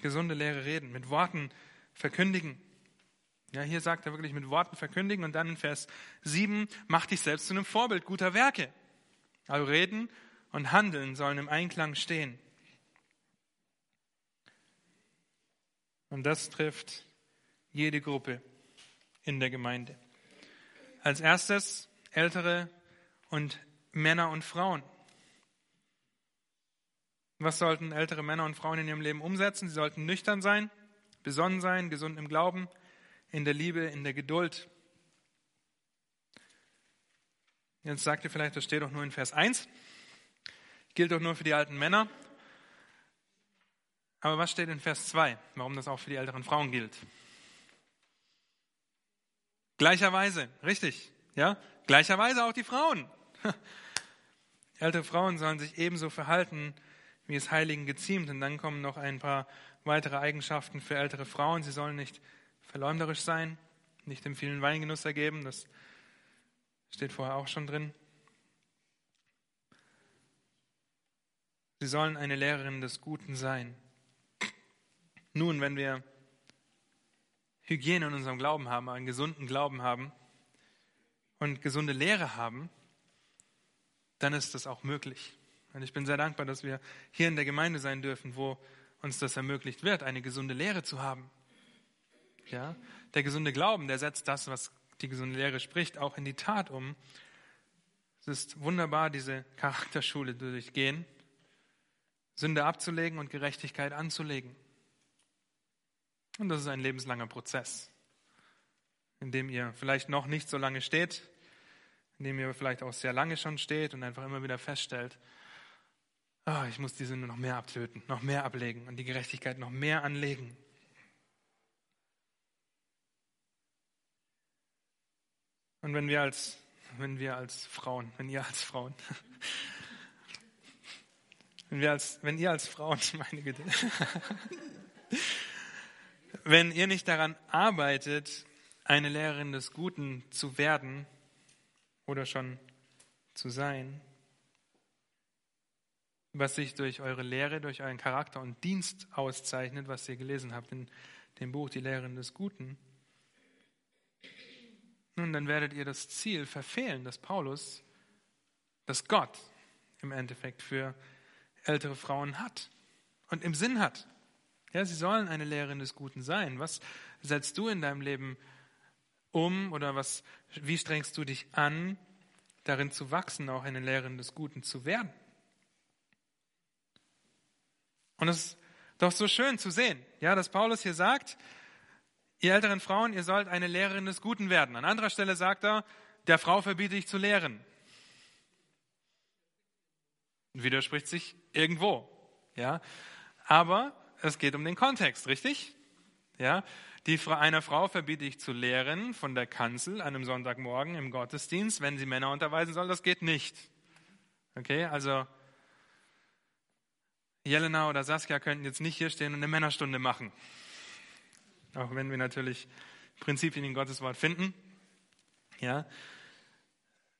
gesunde Lehre reden, mit Worten verkündigen. Ja, hier sagt er wirklich mit Worten verkündigen und dann in Vers 7, mach dich selbst zu einem Vorbild guter Werke. Also reden und handeln sollen im Einklang stehen. Und das trifft jede Gruppe in der Gemeinde. Als erstes ältere und Männer und Frauen. Was sollten ältere Männer und Frauen in ihrem Leben umsetzen? Sie sollten nüchtern sein, besonnen sein, gesund im Glauben, in der Liebe, in der Geduld. Jetzt sagt ihr vielleicht, das steht doch nur in Vers 1. Gilt doch nur für die alten Männer. Aber was steht in Vers 2? Warum das auch für die älteren Frauen gilt? Gleicherweise, richtig, ja? Gleicherweise auch die Frauen. Ältere Frauen sollen sich ebenso verhalten wie es Heiligen geziemt. Und dann kommen noch ein paar weitere Eigenschaften für ältere Frauen. Sie sollen nicht verleumderisch sein, nicht dem vielen Weingenuss ergeben. Das steht vorher auch schon drin. Sie sollen eine Lehrerin des Guten sein. Nun, wenn wir Hygiene in unserem Glauben haben, einen gesunden Glauben haben und gesunde Lehre haben, dann ist das auch möglich. Und ich bin sehr dankbar, dass wir hier in der Gemeinde sein dürfen, wo uns das ermöglicht wird, eine gesunde Lehre zu haben. Ja? Der gesunde Glauben, der setzt das, was die gesunde Lehre spricht, auch in die Tat um. Es ist wunderbar, diese Charakterschule durchgehen, Sünde abzulegen und Gerechtigkeit anzulegen. Und das ist ein lebenslanger Prozess, in dem ihr vielleicht noch nicht so lange steht, in dem ihr vielleicht auch sehr lange schon steht und einfach immer wieder feststellt, oh, ich muss die Sünde noch mehr abtöten, noch mehr ablegen und die Gerechtigkeit noch mehr anlegen. Und wenn wir als, wenn wir als Frauen, wenn ihr als Frauen, wenn wir als, wenn ihr als Frauen, meine Güte, wenn ihr nicht daran arbeitet, eine Lehrerin des Guten zu werden oder schon zu sein, was sich durch eure Lehre, durch euren Charakter und Dienst auszeichnet, was ihr gelesen habt in dem Buch Die Lehrerin des Guten, nun, dann werdet ihr das Ziel verfehlen, das Paulus, das Gott im Endeffekt für ältere Frauen hat und im Sinn hat. Ja, sie sollen eine Lehrerin des Guten sein. Was setzt du in deinem Leben um oder was, wie strengst du dich an, darin zu wachsen, auch eine Lehrerin des Guten zu werden? Und es ist doch so schön zu sehen, ja, dass Paulus hier sagt, ihr älteren Frauen, ihr sollt eine Lehrerin des Guten werden. An anderer Stelle sagt er, der Frau verbiete ich zu lehren. Widerspricht sich irgendwo, ja. Aber es geht um den Kontext, richtig? Ja, die, einer Frau verbiete ich zu lehren von der Kanzel an einem Sonntagmorgen im Gottesdienst, wenn sie Männer unterweisen soll, das geht nicht. Okay, also Jelena oder Saskia könnten jetzt nicht hier stehen und eine Männerstunde machen. Auch wenn wir natürlich Prinzipien in Gottes Wort finden. Ja,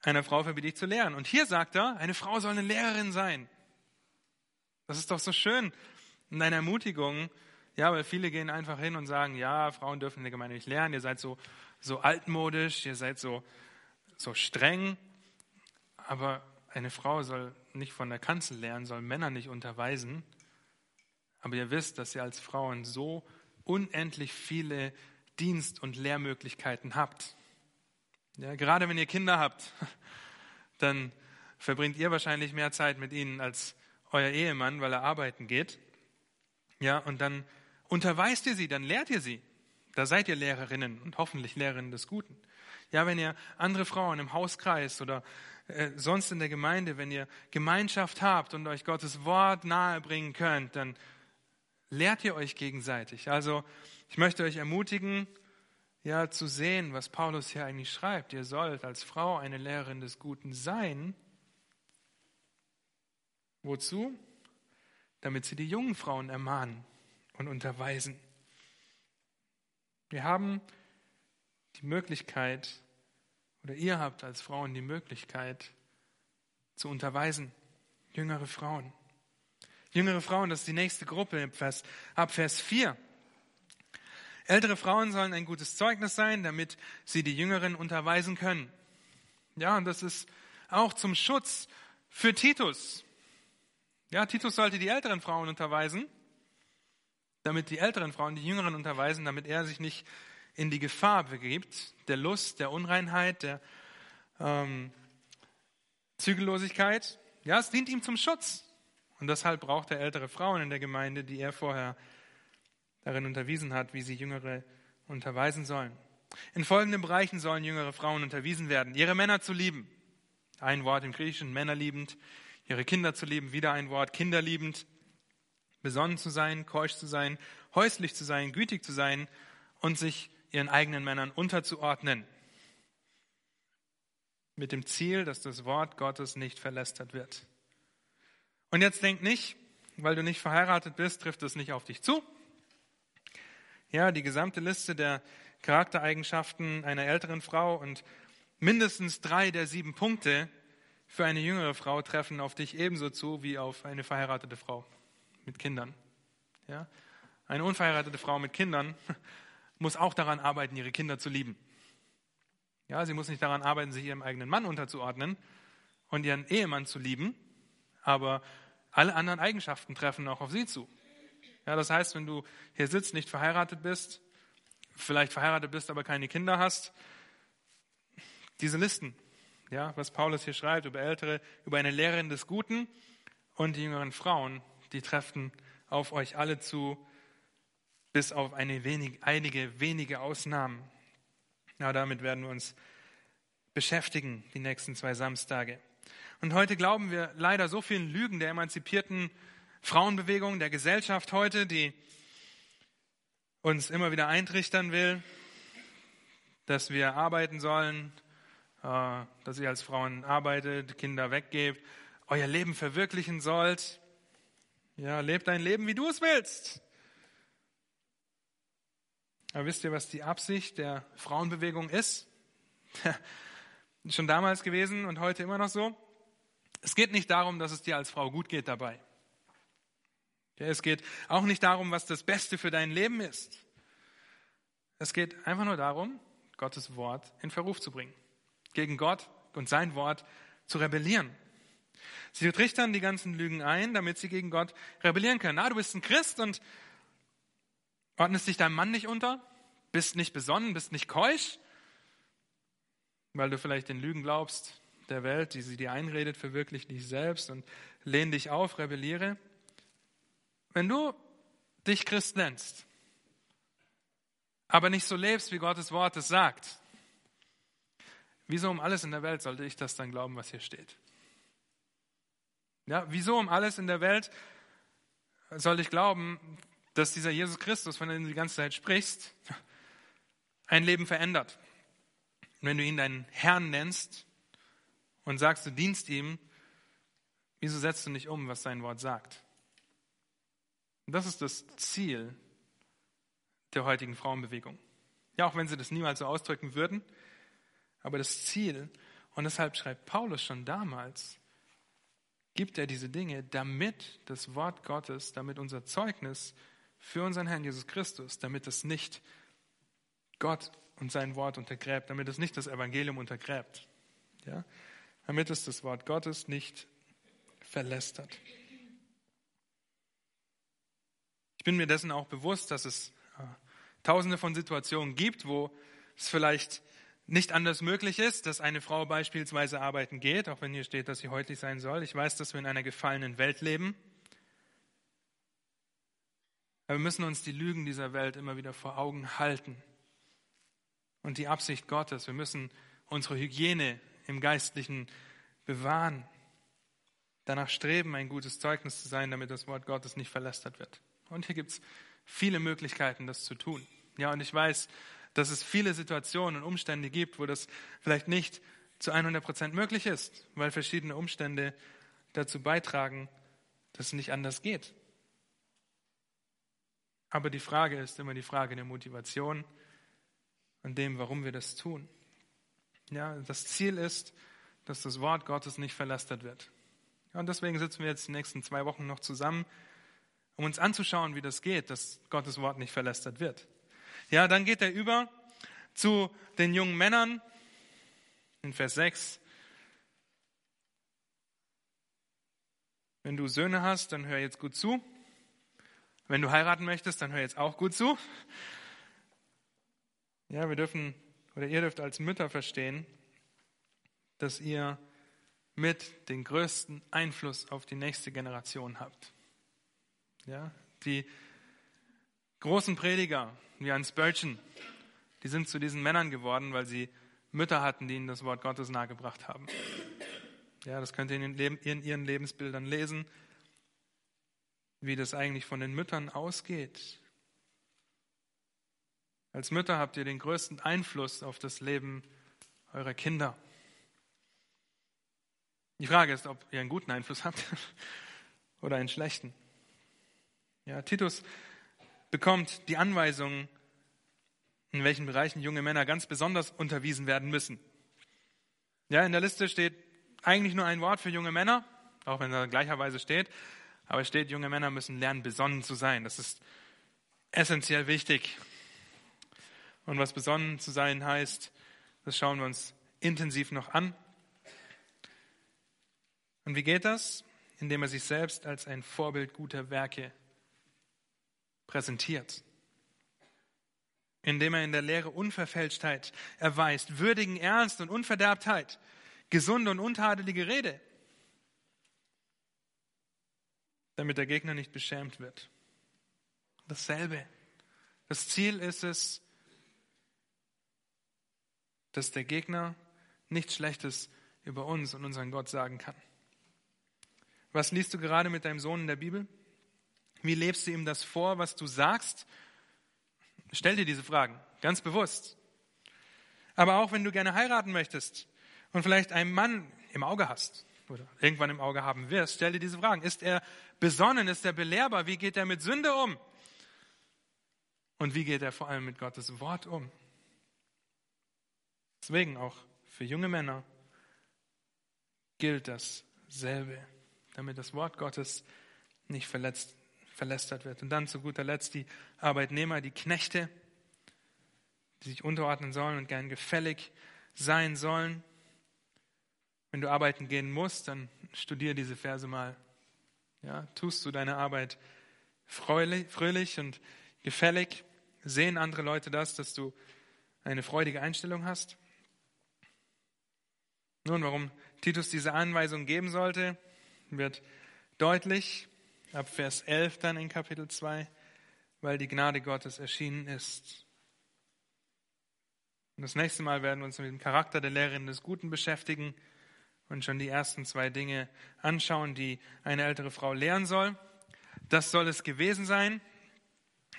einer Frau verbiete ich zu lehren. Und hier sagt er, eine Frau soll eine Lehrerin sein. Das ist doch so schön und eine Ermutigung, ja, weil viele gehen einfach hin und sagen, ja, Frauen dürfen in der Gemeinde nicht lernen, ihr seid so, so altmodisch, ihr seid so, so streng. Aber eine Frau soll nicht von der Kanzel lernen, soll Männer nicht unterweisen. Aber ihr wisst, dass ihr als Frauen so unendlich viele Dienst- und Lehrmöglichkeiten habt. Ja, gerade wenn ihr Kinder habt, dann verbringt ihr wahrscheinlich mehr Zeit mit ihnen als euer Ehemann, weil er arbeiten geht. Ja, und dann unterweist ihr sie, dann lehrt ihr sie. Da seid ihr Lehrerinnen und hoffentlich Lehrerinnen des Guten. Ja, wenn ihr andere Frauen im Hauskreis oder äh, sonst in der Gemeinde, wenn ihr Gemeinschaft habt und euch Gottes Wort nahebringen könnt, dann lehrt ihr euch gegenseitig. Also ich möchte euch ermutigen, ja, zu sehen, was Paulus hier eigentlich schreibt. Ihr sollt als Frau eine Lehrerin des Guten sein. Wozu? damit sie die jungen Frauen ermahnen und unterweisen. Wir haben die Möglichkeit, oder ihr habt als Frauen die Möglichkeit, zu unterweisen, jüngere Frauen. Jüngere Frauen, das ist die nächste Gruppe ab Vers 4. Ältere Frauen sollen ein gutes Zeugnis sein, damit sie die Jüngeren unterweisen können. Ja, und das ist auch zum Schutz für Titus. Ja, Titus sollte die älteren Frauen unterweisen, damit die älteren Frauen die jüngeren unterweisen, damit er sich nicht in die Gefahr begibt, der Lust, der Unreinheit, der ähm, Zügellosigkeit. Ja, es dient ihm zum Schutz. Und deshalb braucht er ältere Frauen in der Gemeinde, die er vorher darin unterwiesen hat, wie sie Jüngere unterweisen sollen. In folgenden Bereichen sollen jüngere Frauen unterwiesen werden. Ihre Männer zu lieben. Ein Wort im Griechischen, männerliebend ihre Kinder zu lieben, wieder ein Wort, kinderliebend, besonnen zu sein, keusch zu sein, häuslich zu sein, gütig zu sein und sich ihren eigenen Männern unterzuordnen. Mit dem Ziel, dass das Wort Gottes nicht verlästert wird. Und jetzt denk nicht, weil du nicht verheiratet bist, trifft es nicht auf dich zu. Ja, die gesamte Liste der Charaktereigenschaften einer älteren Frau und mindestens drei der sieben Punkte für eine jüngere Frau treffen auf dich ebenso zu wie auf eine verheiratete Frau mit Kindern. Ja? Eine unverheiratete Frau mit Kindern muss auch daran arbeiten, ihre Kinder zu lieben. Ja, sie muss nicht daran arbeiten, sich ihrem eigenen Mann unterzuordnen und ihren Ehemann zu lieben, aber alle anderen Eigenschaften treffen auch auf sie zu. Ja, das heißt, wenn du hier sitzt, nicht verheiratet bist, vielleicht verheiratet bist, aber keine Kinder hast, diese Listen ja, was Paulus hier schreibt über Ältere, über eine Lehrerin des Guten und die jüngeren Frauen, die treffen auf euch alle zu, bis auf eine wenig, einige wenige Ausnahmen. Ja, damit werden wir uns beschäftigen die nächsten zwei Samstage. Und heute glauben wir leider so vielen Lügen der emanzipierten Frauenbewegung, der Gesellschaft heute, die uns immer wieder eintrichtern will, dass wir arbeiten sollen, äh, dass ihr als Frauen arbeitet, Kinder weggebt, euer Leben verwirklichen sollt. Ja, lebt dein Leben, wie du es willst. Aber wisst ihr, was die Absicht der Frauenbewegung ist? Schon damals gewesen und heute immer noch so. Es geht nicht darum, dass es dir als Frau gut geht dabei. Es geht auch nicht darum, was das Beste für dein Leben ist. Es geht einfach nur darum, Gottes Wort in Verruf zu bringen, gegen Gott und sein Wort zu rebellieren. Sie trichtern die ganzen Lügen ein, damit sie gegen Gott rebellieren können. Na, du bist ein Christ und ordnest dich deinem Mann nicht unter, bist nicht besonnen, bist nicht keusch, weil du vielleicht den Lügen glaubst der Welt, die sie dir einredet, verwirklich dich selbst und lehn dich auf, rebelliere. Wenn du dich Christ nennst, aber nicht so lebst, wie Gottes Wort es sagt, wieso um alles in der Welt sollte ich das dann glauben, was hier steht? Ja, wieso um alles in der Welt sollte ich glauben, dass dieser Jesus Christus, von dem du die ganze Zeit sprichst, ein Leben verändert? Und wenn du ihn deinen Herrn nennst und sagst, du dienst ihm, wieso setzt du nicht um, was sein Wort sagt? Und das ist das Ziel der heutigen Frauenbewegung. Ja, auch wenn sie das niemals so ausdrücken würden, aber das Ziel, und deshalb schreibt Paulus schon damals, gibt er diese Dinge, damit das Wort Gottes, damit unser Zeugnis für unseren Herrn Jesus Christus, damit es nicht Gott und sein Wort untergräbt, damit es nicht das Evangelium untergräbt, ja? damit es das Wort Gottes nicht verlästert. Ich bin mir dessen auch bewusst, dass es tausende von Situationen gibt, wo es vielleicht nicht anders möglich ist, dass eine Frau beispielsweise arbeiten geht, auch wenn hier steht, dass sie häuslich sein soll. Ich weiß, dass wir in einer gefallenen Welt leben. Aber wir müssen uns die Lügen dieser Welt immer wieder vor Augen halten. Und die Absicht Gottes, wir müssen unsere Hygiene im Geistlichen bewahren. Danach streben, ein gutes Zeugnis zu sein, damit das Wort Gottes nicht verlästert wird. Und hier gibt es viele Möglichkeiten, das zu tun. Ja, und ich weiß, dass es viele Situationen und Umstände gibt, wo das vielleicht nicht zu 100 Prozent möglich ist, weil verschiedene Umstände dazu beitragen, dass es nicht anders geht. Aber die Frage ist immer die Frage der Motivation und dem, warum wir das tun. Ja, das Ziel ist, dass das Wort Gottes nicht verlastet wird. Und deswegen sitzen wir jetzt die nächsten zwei Wochen noch zusammen um uns anzuschauen, wie das geht, dass Gottes Wort nicht verlästert wird. Ja, dann geht er über zu den jungen Männern in Vers 6. Wenn du Söhne hast, dann hör jetzt gut zu. Wenn du heiraten möchtest, dann hör jetzt auch gut zu. Ja, wir dürfen oder ihr dürft als Mütter verstehen, dass ihr mit den größten Einfluss auf die nächste Generation habt. Ja, die großen Prediger, wie ein Spurgeon, die sind zu diesen Männern geworden, weil sie Mütter hatten, die ihnen das Wort Gottes nahegebracht haben. Ja, das könnt ihr in, in ihren Lebensbildern lesen, wie das eigentlich von den Müttern ausgeht. Als Mütter habt ihr den größten Einfluss auf das Leben eurer Kinder. Die Frage ist, ob ihr einen guten Einfluss habt oder einen schlechten. Ja, Titus bekommt die Anweisung, in welchen Bereichen junge Männer ganz besonders unterwiesen werden müssen. Ja, in der Liste steht eigentlich nur ein Wort für junge Männer, auch wenn da gleicherweise steht, aber es steht, junge Männer müssen lernen, besonnen zu sein. Das ist essentiell wichtig. Und was besonnen zu sein heißt, das schauen wir uns intensiv noch an. Und wie geht das? Indem er sich selbst als ein Vorbild guter Werke präsentiert, indem er in der Lehre Unverfälschtheit erweist, würdigen Ernst und Unverderbtheit, gesunde und untadelige Rede, damit der Gegner nicht beschämt wird. Dasselbe. Das Ziel ist es, dass der Gegner nichts Schlechtes über uns und unseren Gott sagen kann. Was liest du gerade mit deinem Sohn in der Bibel? Wie lebst du ihm das vor, was du sagst? Stell dir diese Fragen, ganz bewusst. Aber auch wenn du gerne heiraten möchtest und vielleicht einen Mann im Auge hast oder irgendwann im Auge haben wirst, stell dir diese Fragen. Ist er besonnen? Ist er belehrbar? Wie geht er mit Sünde um? Und wie geht er vor allem mit Gottes Wort um? Deswegen auch für junge Männer gilt dasselbe, damit das Wort Gottes nicht verletzt, verlästert wird. Und dann zu guter Letzt die Arbeitnehmer, die Knechte, die sich unterordnen sollen und gern gefällig sein sollen. Wenn du arbeiten gehen musst, dann studier diese Verse mal. Ja, tust du deine Arbeit fröhlich, und gefällig? Sehen andere Leute das, dass du eine freudige Einstellung hast? Nun, warum Titus diese Anweisung geben sollte, wird deutlich ab Vers 11 dann in Kapitel 2, weil die Gnade Gottes erschienen ist. Und das nächste Mal werden wir uns mit dem Charakter der Lehrerin des Guten beschäftigen und schon die ersten zwei Dinge anschauen, die eine ältere Frau lehren soll. Das soll es gewesen sein.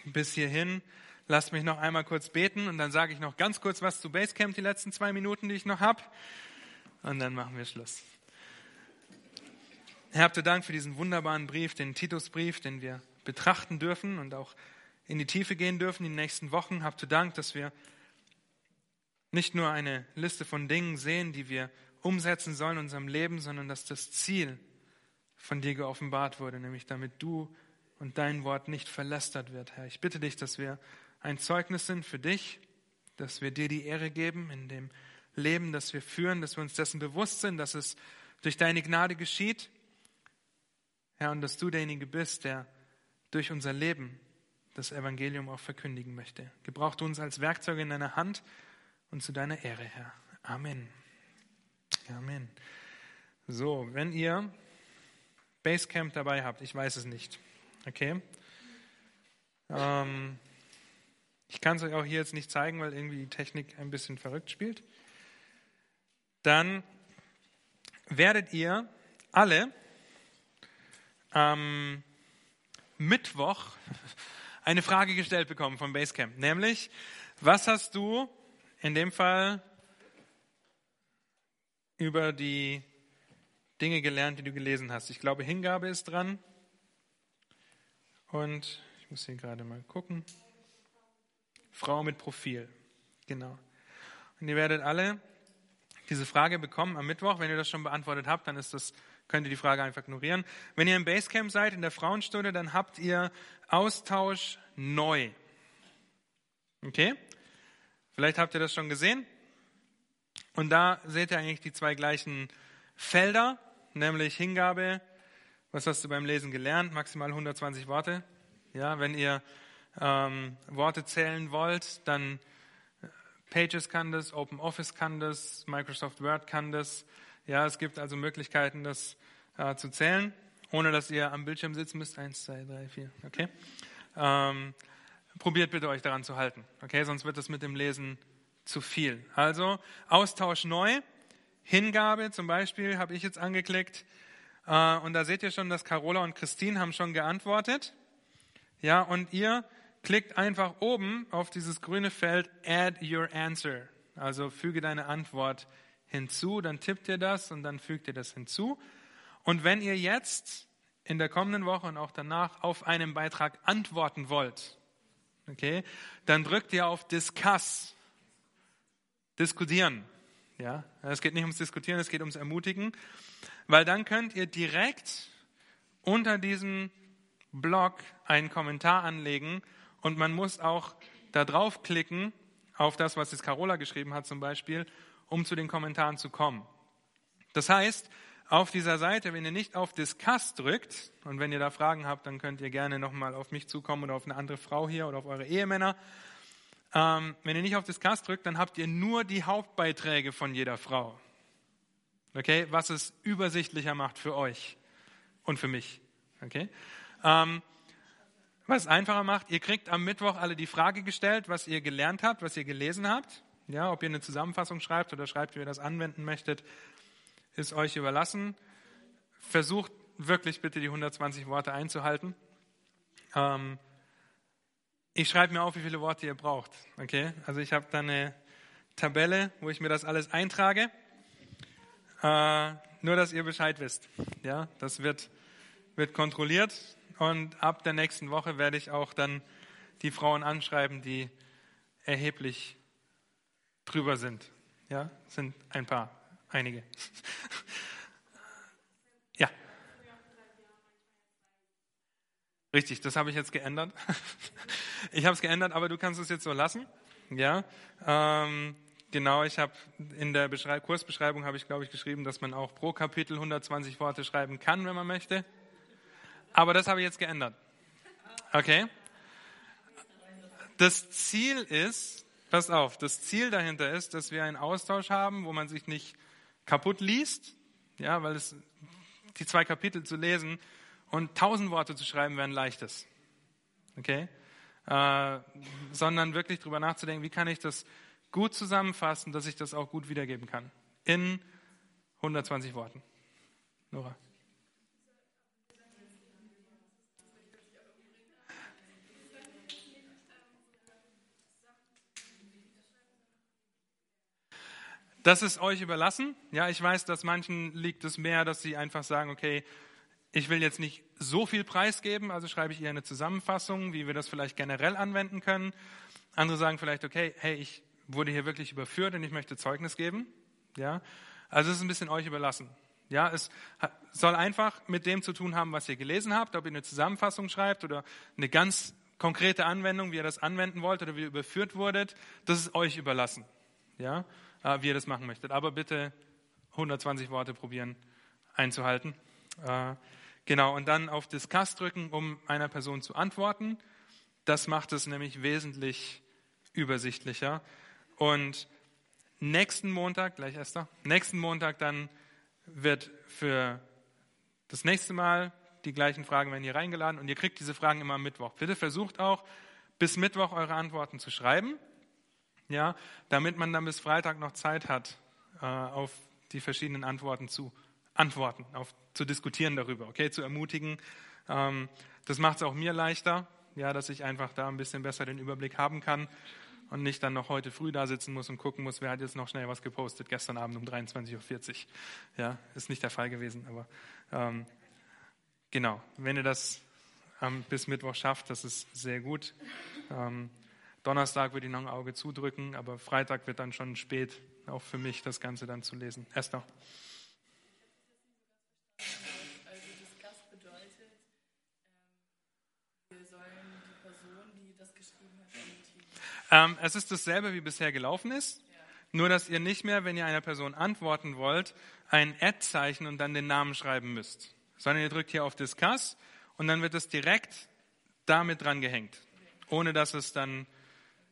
Bis hierhin. Lasst mich noch einmal kurz beten und dann sage ich noch ganz kurz was zu Basecamp, die letzten zwei Minuten, die ich noch habe. Und dann machen wir Schluss. Herr, habt ihr Dank für diesen wunderbaren Brief, den Titusbrief, den wir betrachten dürfen und auch in die Tiefe gehen dürfen in den nächsten Wochen. Habt ihr Dank, dass wir nicht nur eine Liste von Dingen sehen, die wir umsetzen sollen in unserem Leben, sondern dass das Ziel von dir geoffenbart wurde, nämlich damit du und dein Wort nicht verlästert wird, Herr. Ich bitte dich, dass wir ein Zeugnis sind für dich, dass wir dir die Ehre geben in dem Leben, das wir führen, dass wir uns dessen bewusst sind, dass es durch deine Gnade geschieht, Herr, und dass du derjenige bist, der durch unser Leben das Evangelium auch verkündigen möchte. Gebrauch du uns als Werkzeuge in deiner Hand und zu deiner Ehre, Herr. Amen. Amen. So, wenn ihr Basecamp dabei habt, ich weiß es nicht, okay? Ähm, ich kann es euch auch hier jetzt nicht zeigen, weil irgendwie die Technik ein bisschen verrückt spielt. Dann werdet ihr alle am Mittwoch eine Frage gestellt bekommen von Basecamp, nämlich, was hast du in dem Fall über die Dinge gelernt, die du gelesen hast. Ich glaube, Hingabe ist dran. Und ich muss hier gerade mal gucken. Frau mit Profil. Genau. Und ihr werdet alle diese Frage bekommen am Mittwoch. Wenn ihr das schon beantwortet habt, dann ist das, könnt ihr die Frage einfach ignorieren. Wenn ihr im Basecamp seid, in der Frauenstunde, dann habt ihr Austausch neu. Okay? Vielleicht habt ihr das schon gesehen. Und da seht ihr eigentlich die zwei gleichen Felder, nämlich Hingabe. Was hast du beim Lesen gelernt? Maximal 120 Worte. Ja, wenn ihr ähm, Worte zählen wollt, dann äh, Pages kann das, Open Office kann das, Microsoft Word kann das. Ja, es gibt also Möglichkeiten, das äh, zu zählen, ohne dass ihr am Bildschirm sitzen müsst. Eins, zwei, drei, vier. Okay. Ähm, probiert bitte euch daran zu halten. Okay, sonst wird das mit dem Lesen zu viel. Also Austausch neu, Hingabe zum Beispiel habe ich jetzt angeklickt. Äh, und da seht ihr schon, dass Carola und Christine haben schon geantwortet. Ja, und ihr klickt einfach oben auf dieses grüne Feld Add your answer. Also füge deine Antwort hinzu, dann tippt ihr das und dann fügt ihr das hinzu. Und wenn ihr jetzt in der kommenden Woche und auch danach auf einen Beitrag antworten wollt, okay, dann drückt ihr auf Discuss diskutieren. Ja, es geht nicht ums Diskutieren, es geht ums Ermutigen, weil dann könnt ihr direkt unter diesem Blog einen Kommentar anlegen und man muss auch da draufklicken auf das, was jetzt Carola geschrieben hat zum Beispiel, um zu den Kommentaren zu kommen. Das heißt, auf dieser Seite, wenn ihr nicht auf Discuss drückt und wenn ihr da Fragen habt, dann könnt ihr gerne nochmal auf mich zukommen oder auf eine andere Frau hier oder auf eure Ehemänner ähm, wenn ihr nicht auf Discuss drückt, dann habt ihr nur die Hauptbeiträge von jeder Frau. Okay, was es übersichtlicher macht für euch und für mich. Okay, ähm, was es einfacher macht, ihr kriegt am Mittwoch alle die Frage gestellt, was ihr gelernt habt, was ihr gelesen habt. Ja, ob ihr eine Zusammenfassung schreibt oder schreibt, wie ihr das anwenden möchtet. ist euch überlassen. Versucht wirklich bitte die 120 Worte einzuhalten. Ähm, ich schreibe mir auf, wie viele Worte ihr braucht. Okay? Also ich habe da eine Tabelle, wo ich mir das alles eintrage. Äh, nur, dass ihr Bescheid wisst. Ja, das wird, wird kontrolliert und ab der nächsten Woche werde ich auch dann die Frauen anschreiben, die erheblich drüber sind. Ja, sind ein paar, einige. Richtig, das habe ich jetzt geändert. ich habe es geändert, aber du kannst es jetzt so lassen. Ja. Ähm, genau, ich habe in der Beschrei Kursbeschreibung habe ich, glaube ich, geschrieben, dass man auch pro Kapitel 120 Worte schreiben kann, wenn man möchte. Aber das habe ich jetzt geändert. Okay? Das Ziel ist, pass auf, das Ziel dahinter ist, dass wir einen Austausch haben, wo man sich nicht kaputt liest, ja, weil es, die zwei Kapitel zu lesen und tausend Worte zu schreiben wäre ein leichtes. Okay? Äh, sondern wirklich darüber nachzudenken, wie kann ich das gut zusammenfassen, dass ich das auch gut wiedergeben kann. In 120 Worten. Nora. Das ist euch überlassen. Ja, ich weiß, dass manchen liegt es mehr, dass sie einfach sagen, okay, ich will jetzt nicht so viel preisgeben, also schreibe ich eher eine Zusammenfassung, wie wir das vielleicht generell anwenden können. Andere sagen vielleicht, okay, hey, ich wurde hier wirklich überführt und ich möchte Zeugnis geben. Ja, also es ist ein bisschen euch überlassen. Ja, es soll einfach mit dem zu tun haben, was ihr gelesen habt, ob ihr eine Zusammenfassung schreibt oder eine ganz konkrete Anwendung, wie ihr das anwenden wollt oder wie ihr überführt wurdet, das ist euch überlassen. Ja, äh, wie ihr das machen möchtet. Aber bitte 120 Worte probieren einzuhalten. Genau, und dann auf Discuss drücken, um einer Person zu antworten. Das macht es nämlich wesentlich übersichtlicher. Und nächsten Montag, gleich Esther, nächsten Montag dann wird für das nächste Mal die gleichen Fragen werden hier reingeladen und ihr kriegt diese Fragen immer am Mittwoch. Bitte versucht auch bis Mittwoch eure Antworten zu schreiben ja, damit man dann bis Freitag noch Zeit hat, äh, auf die verschiedenen Antworten zu antworten, auf, zu diskutieren darüber, okay, zu ermutigen. Ähm, das macht es auch mir leichter, ja, dass ich einfach da ein bisschen besser den Überblick haben kann und nicht dann noch heute früh da sitzen muss und gucken muss, wer hat jetzt noch schnell was gepostet, gestern Abend um 23.40 Uhr. Ja, ist nicht der Fall gewesen, aber ähm, genau, wenn ihr das ähm, bis Mittwoch schafft, das ist sehr gut. Ähm, Donnerstag würde ich noch ein Auge zudrücken, aber Freitag wird dann schon spät, auch für mich das Ganze dann zu lesen. Esther. Ähm, es ist dasselbe, wie bisher gelaufen ist. Nur, dass ihr nicht mehr, wenn ihr einer Person antworten wollt, ein Ad-Zeichen und dann den Namen schreiben müsst. Sondern ihr drückt hier auf Discuss und dann wird es direkt damit dran gehängt. Ohne dass es dann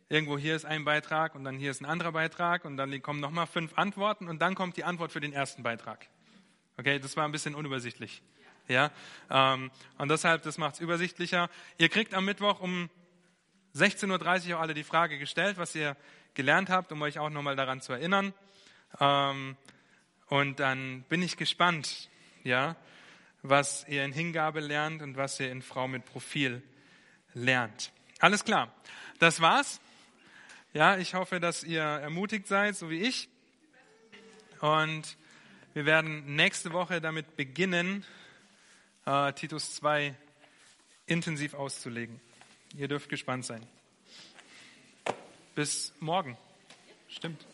Irgendwo hier ist ein Beitrag und dann hier ist ein anderer Beitrag und dann kommen nochmal fünf Antworten und dann kommt die Antwort für den ersten Beitrag. Okay, das war ein bisschen unübersichtlich. Ja, ähm, und deshalb, das macht es übersichtlicher. Ihr kriegt am Mittwoch um 16.30 Uhr auch alle die Frage gestellt, was ihr gelernt habt, um euch auch nochmal daran zu erinnern. Ähm, und dann bin ich gespannt, ja, was ihr in Hingabe lernt und was ihr in Frau mit Profil lernt. Alles klar. Das war's. Ja, ich hoffe, dass ihr ermutigt seid, so wie ich. Und wir werden nächste Woche damit beginnen, äh, Titus 2 intensiv auszulegen. Ihr dürft gespannt sein. Bis morgen. Stimmt.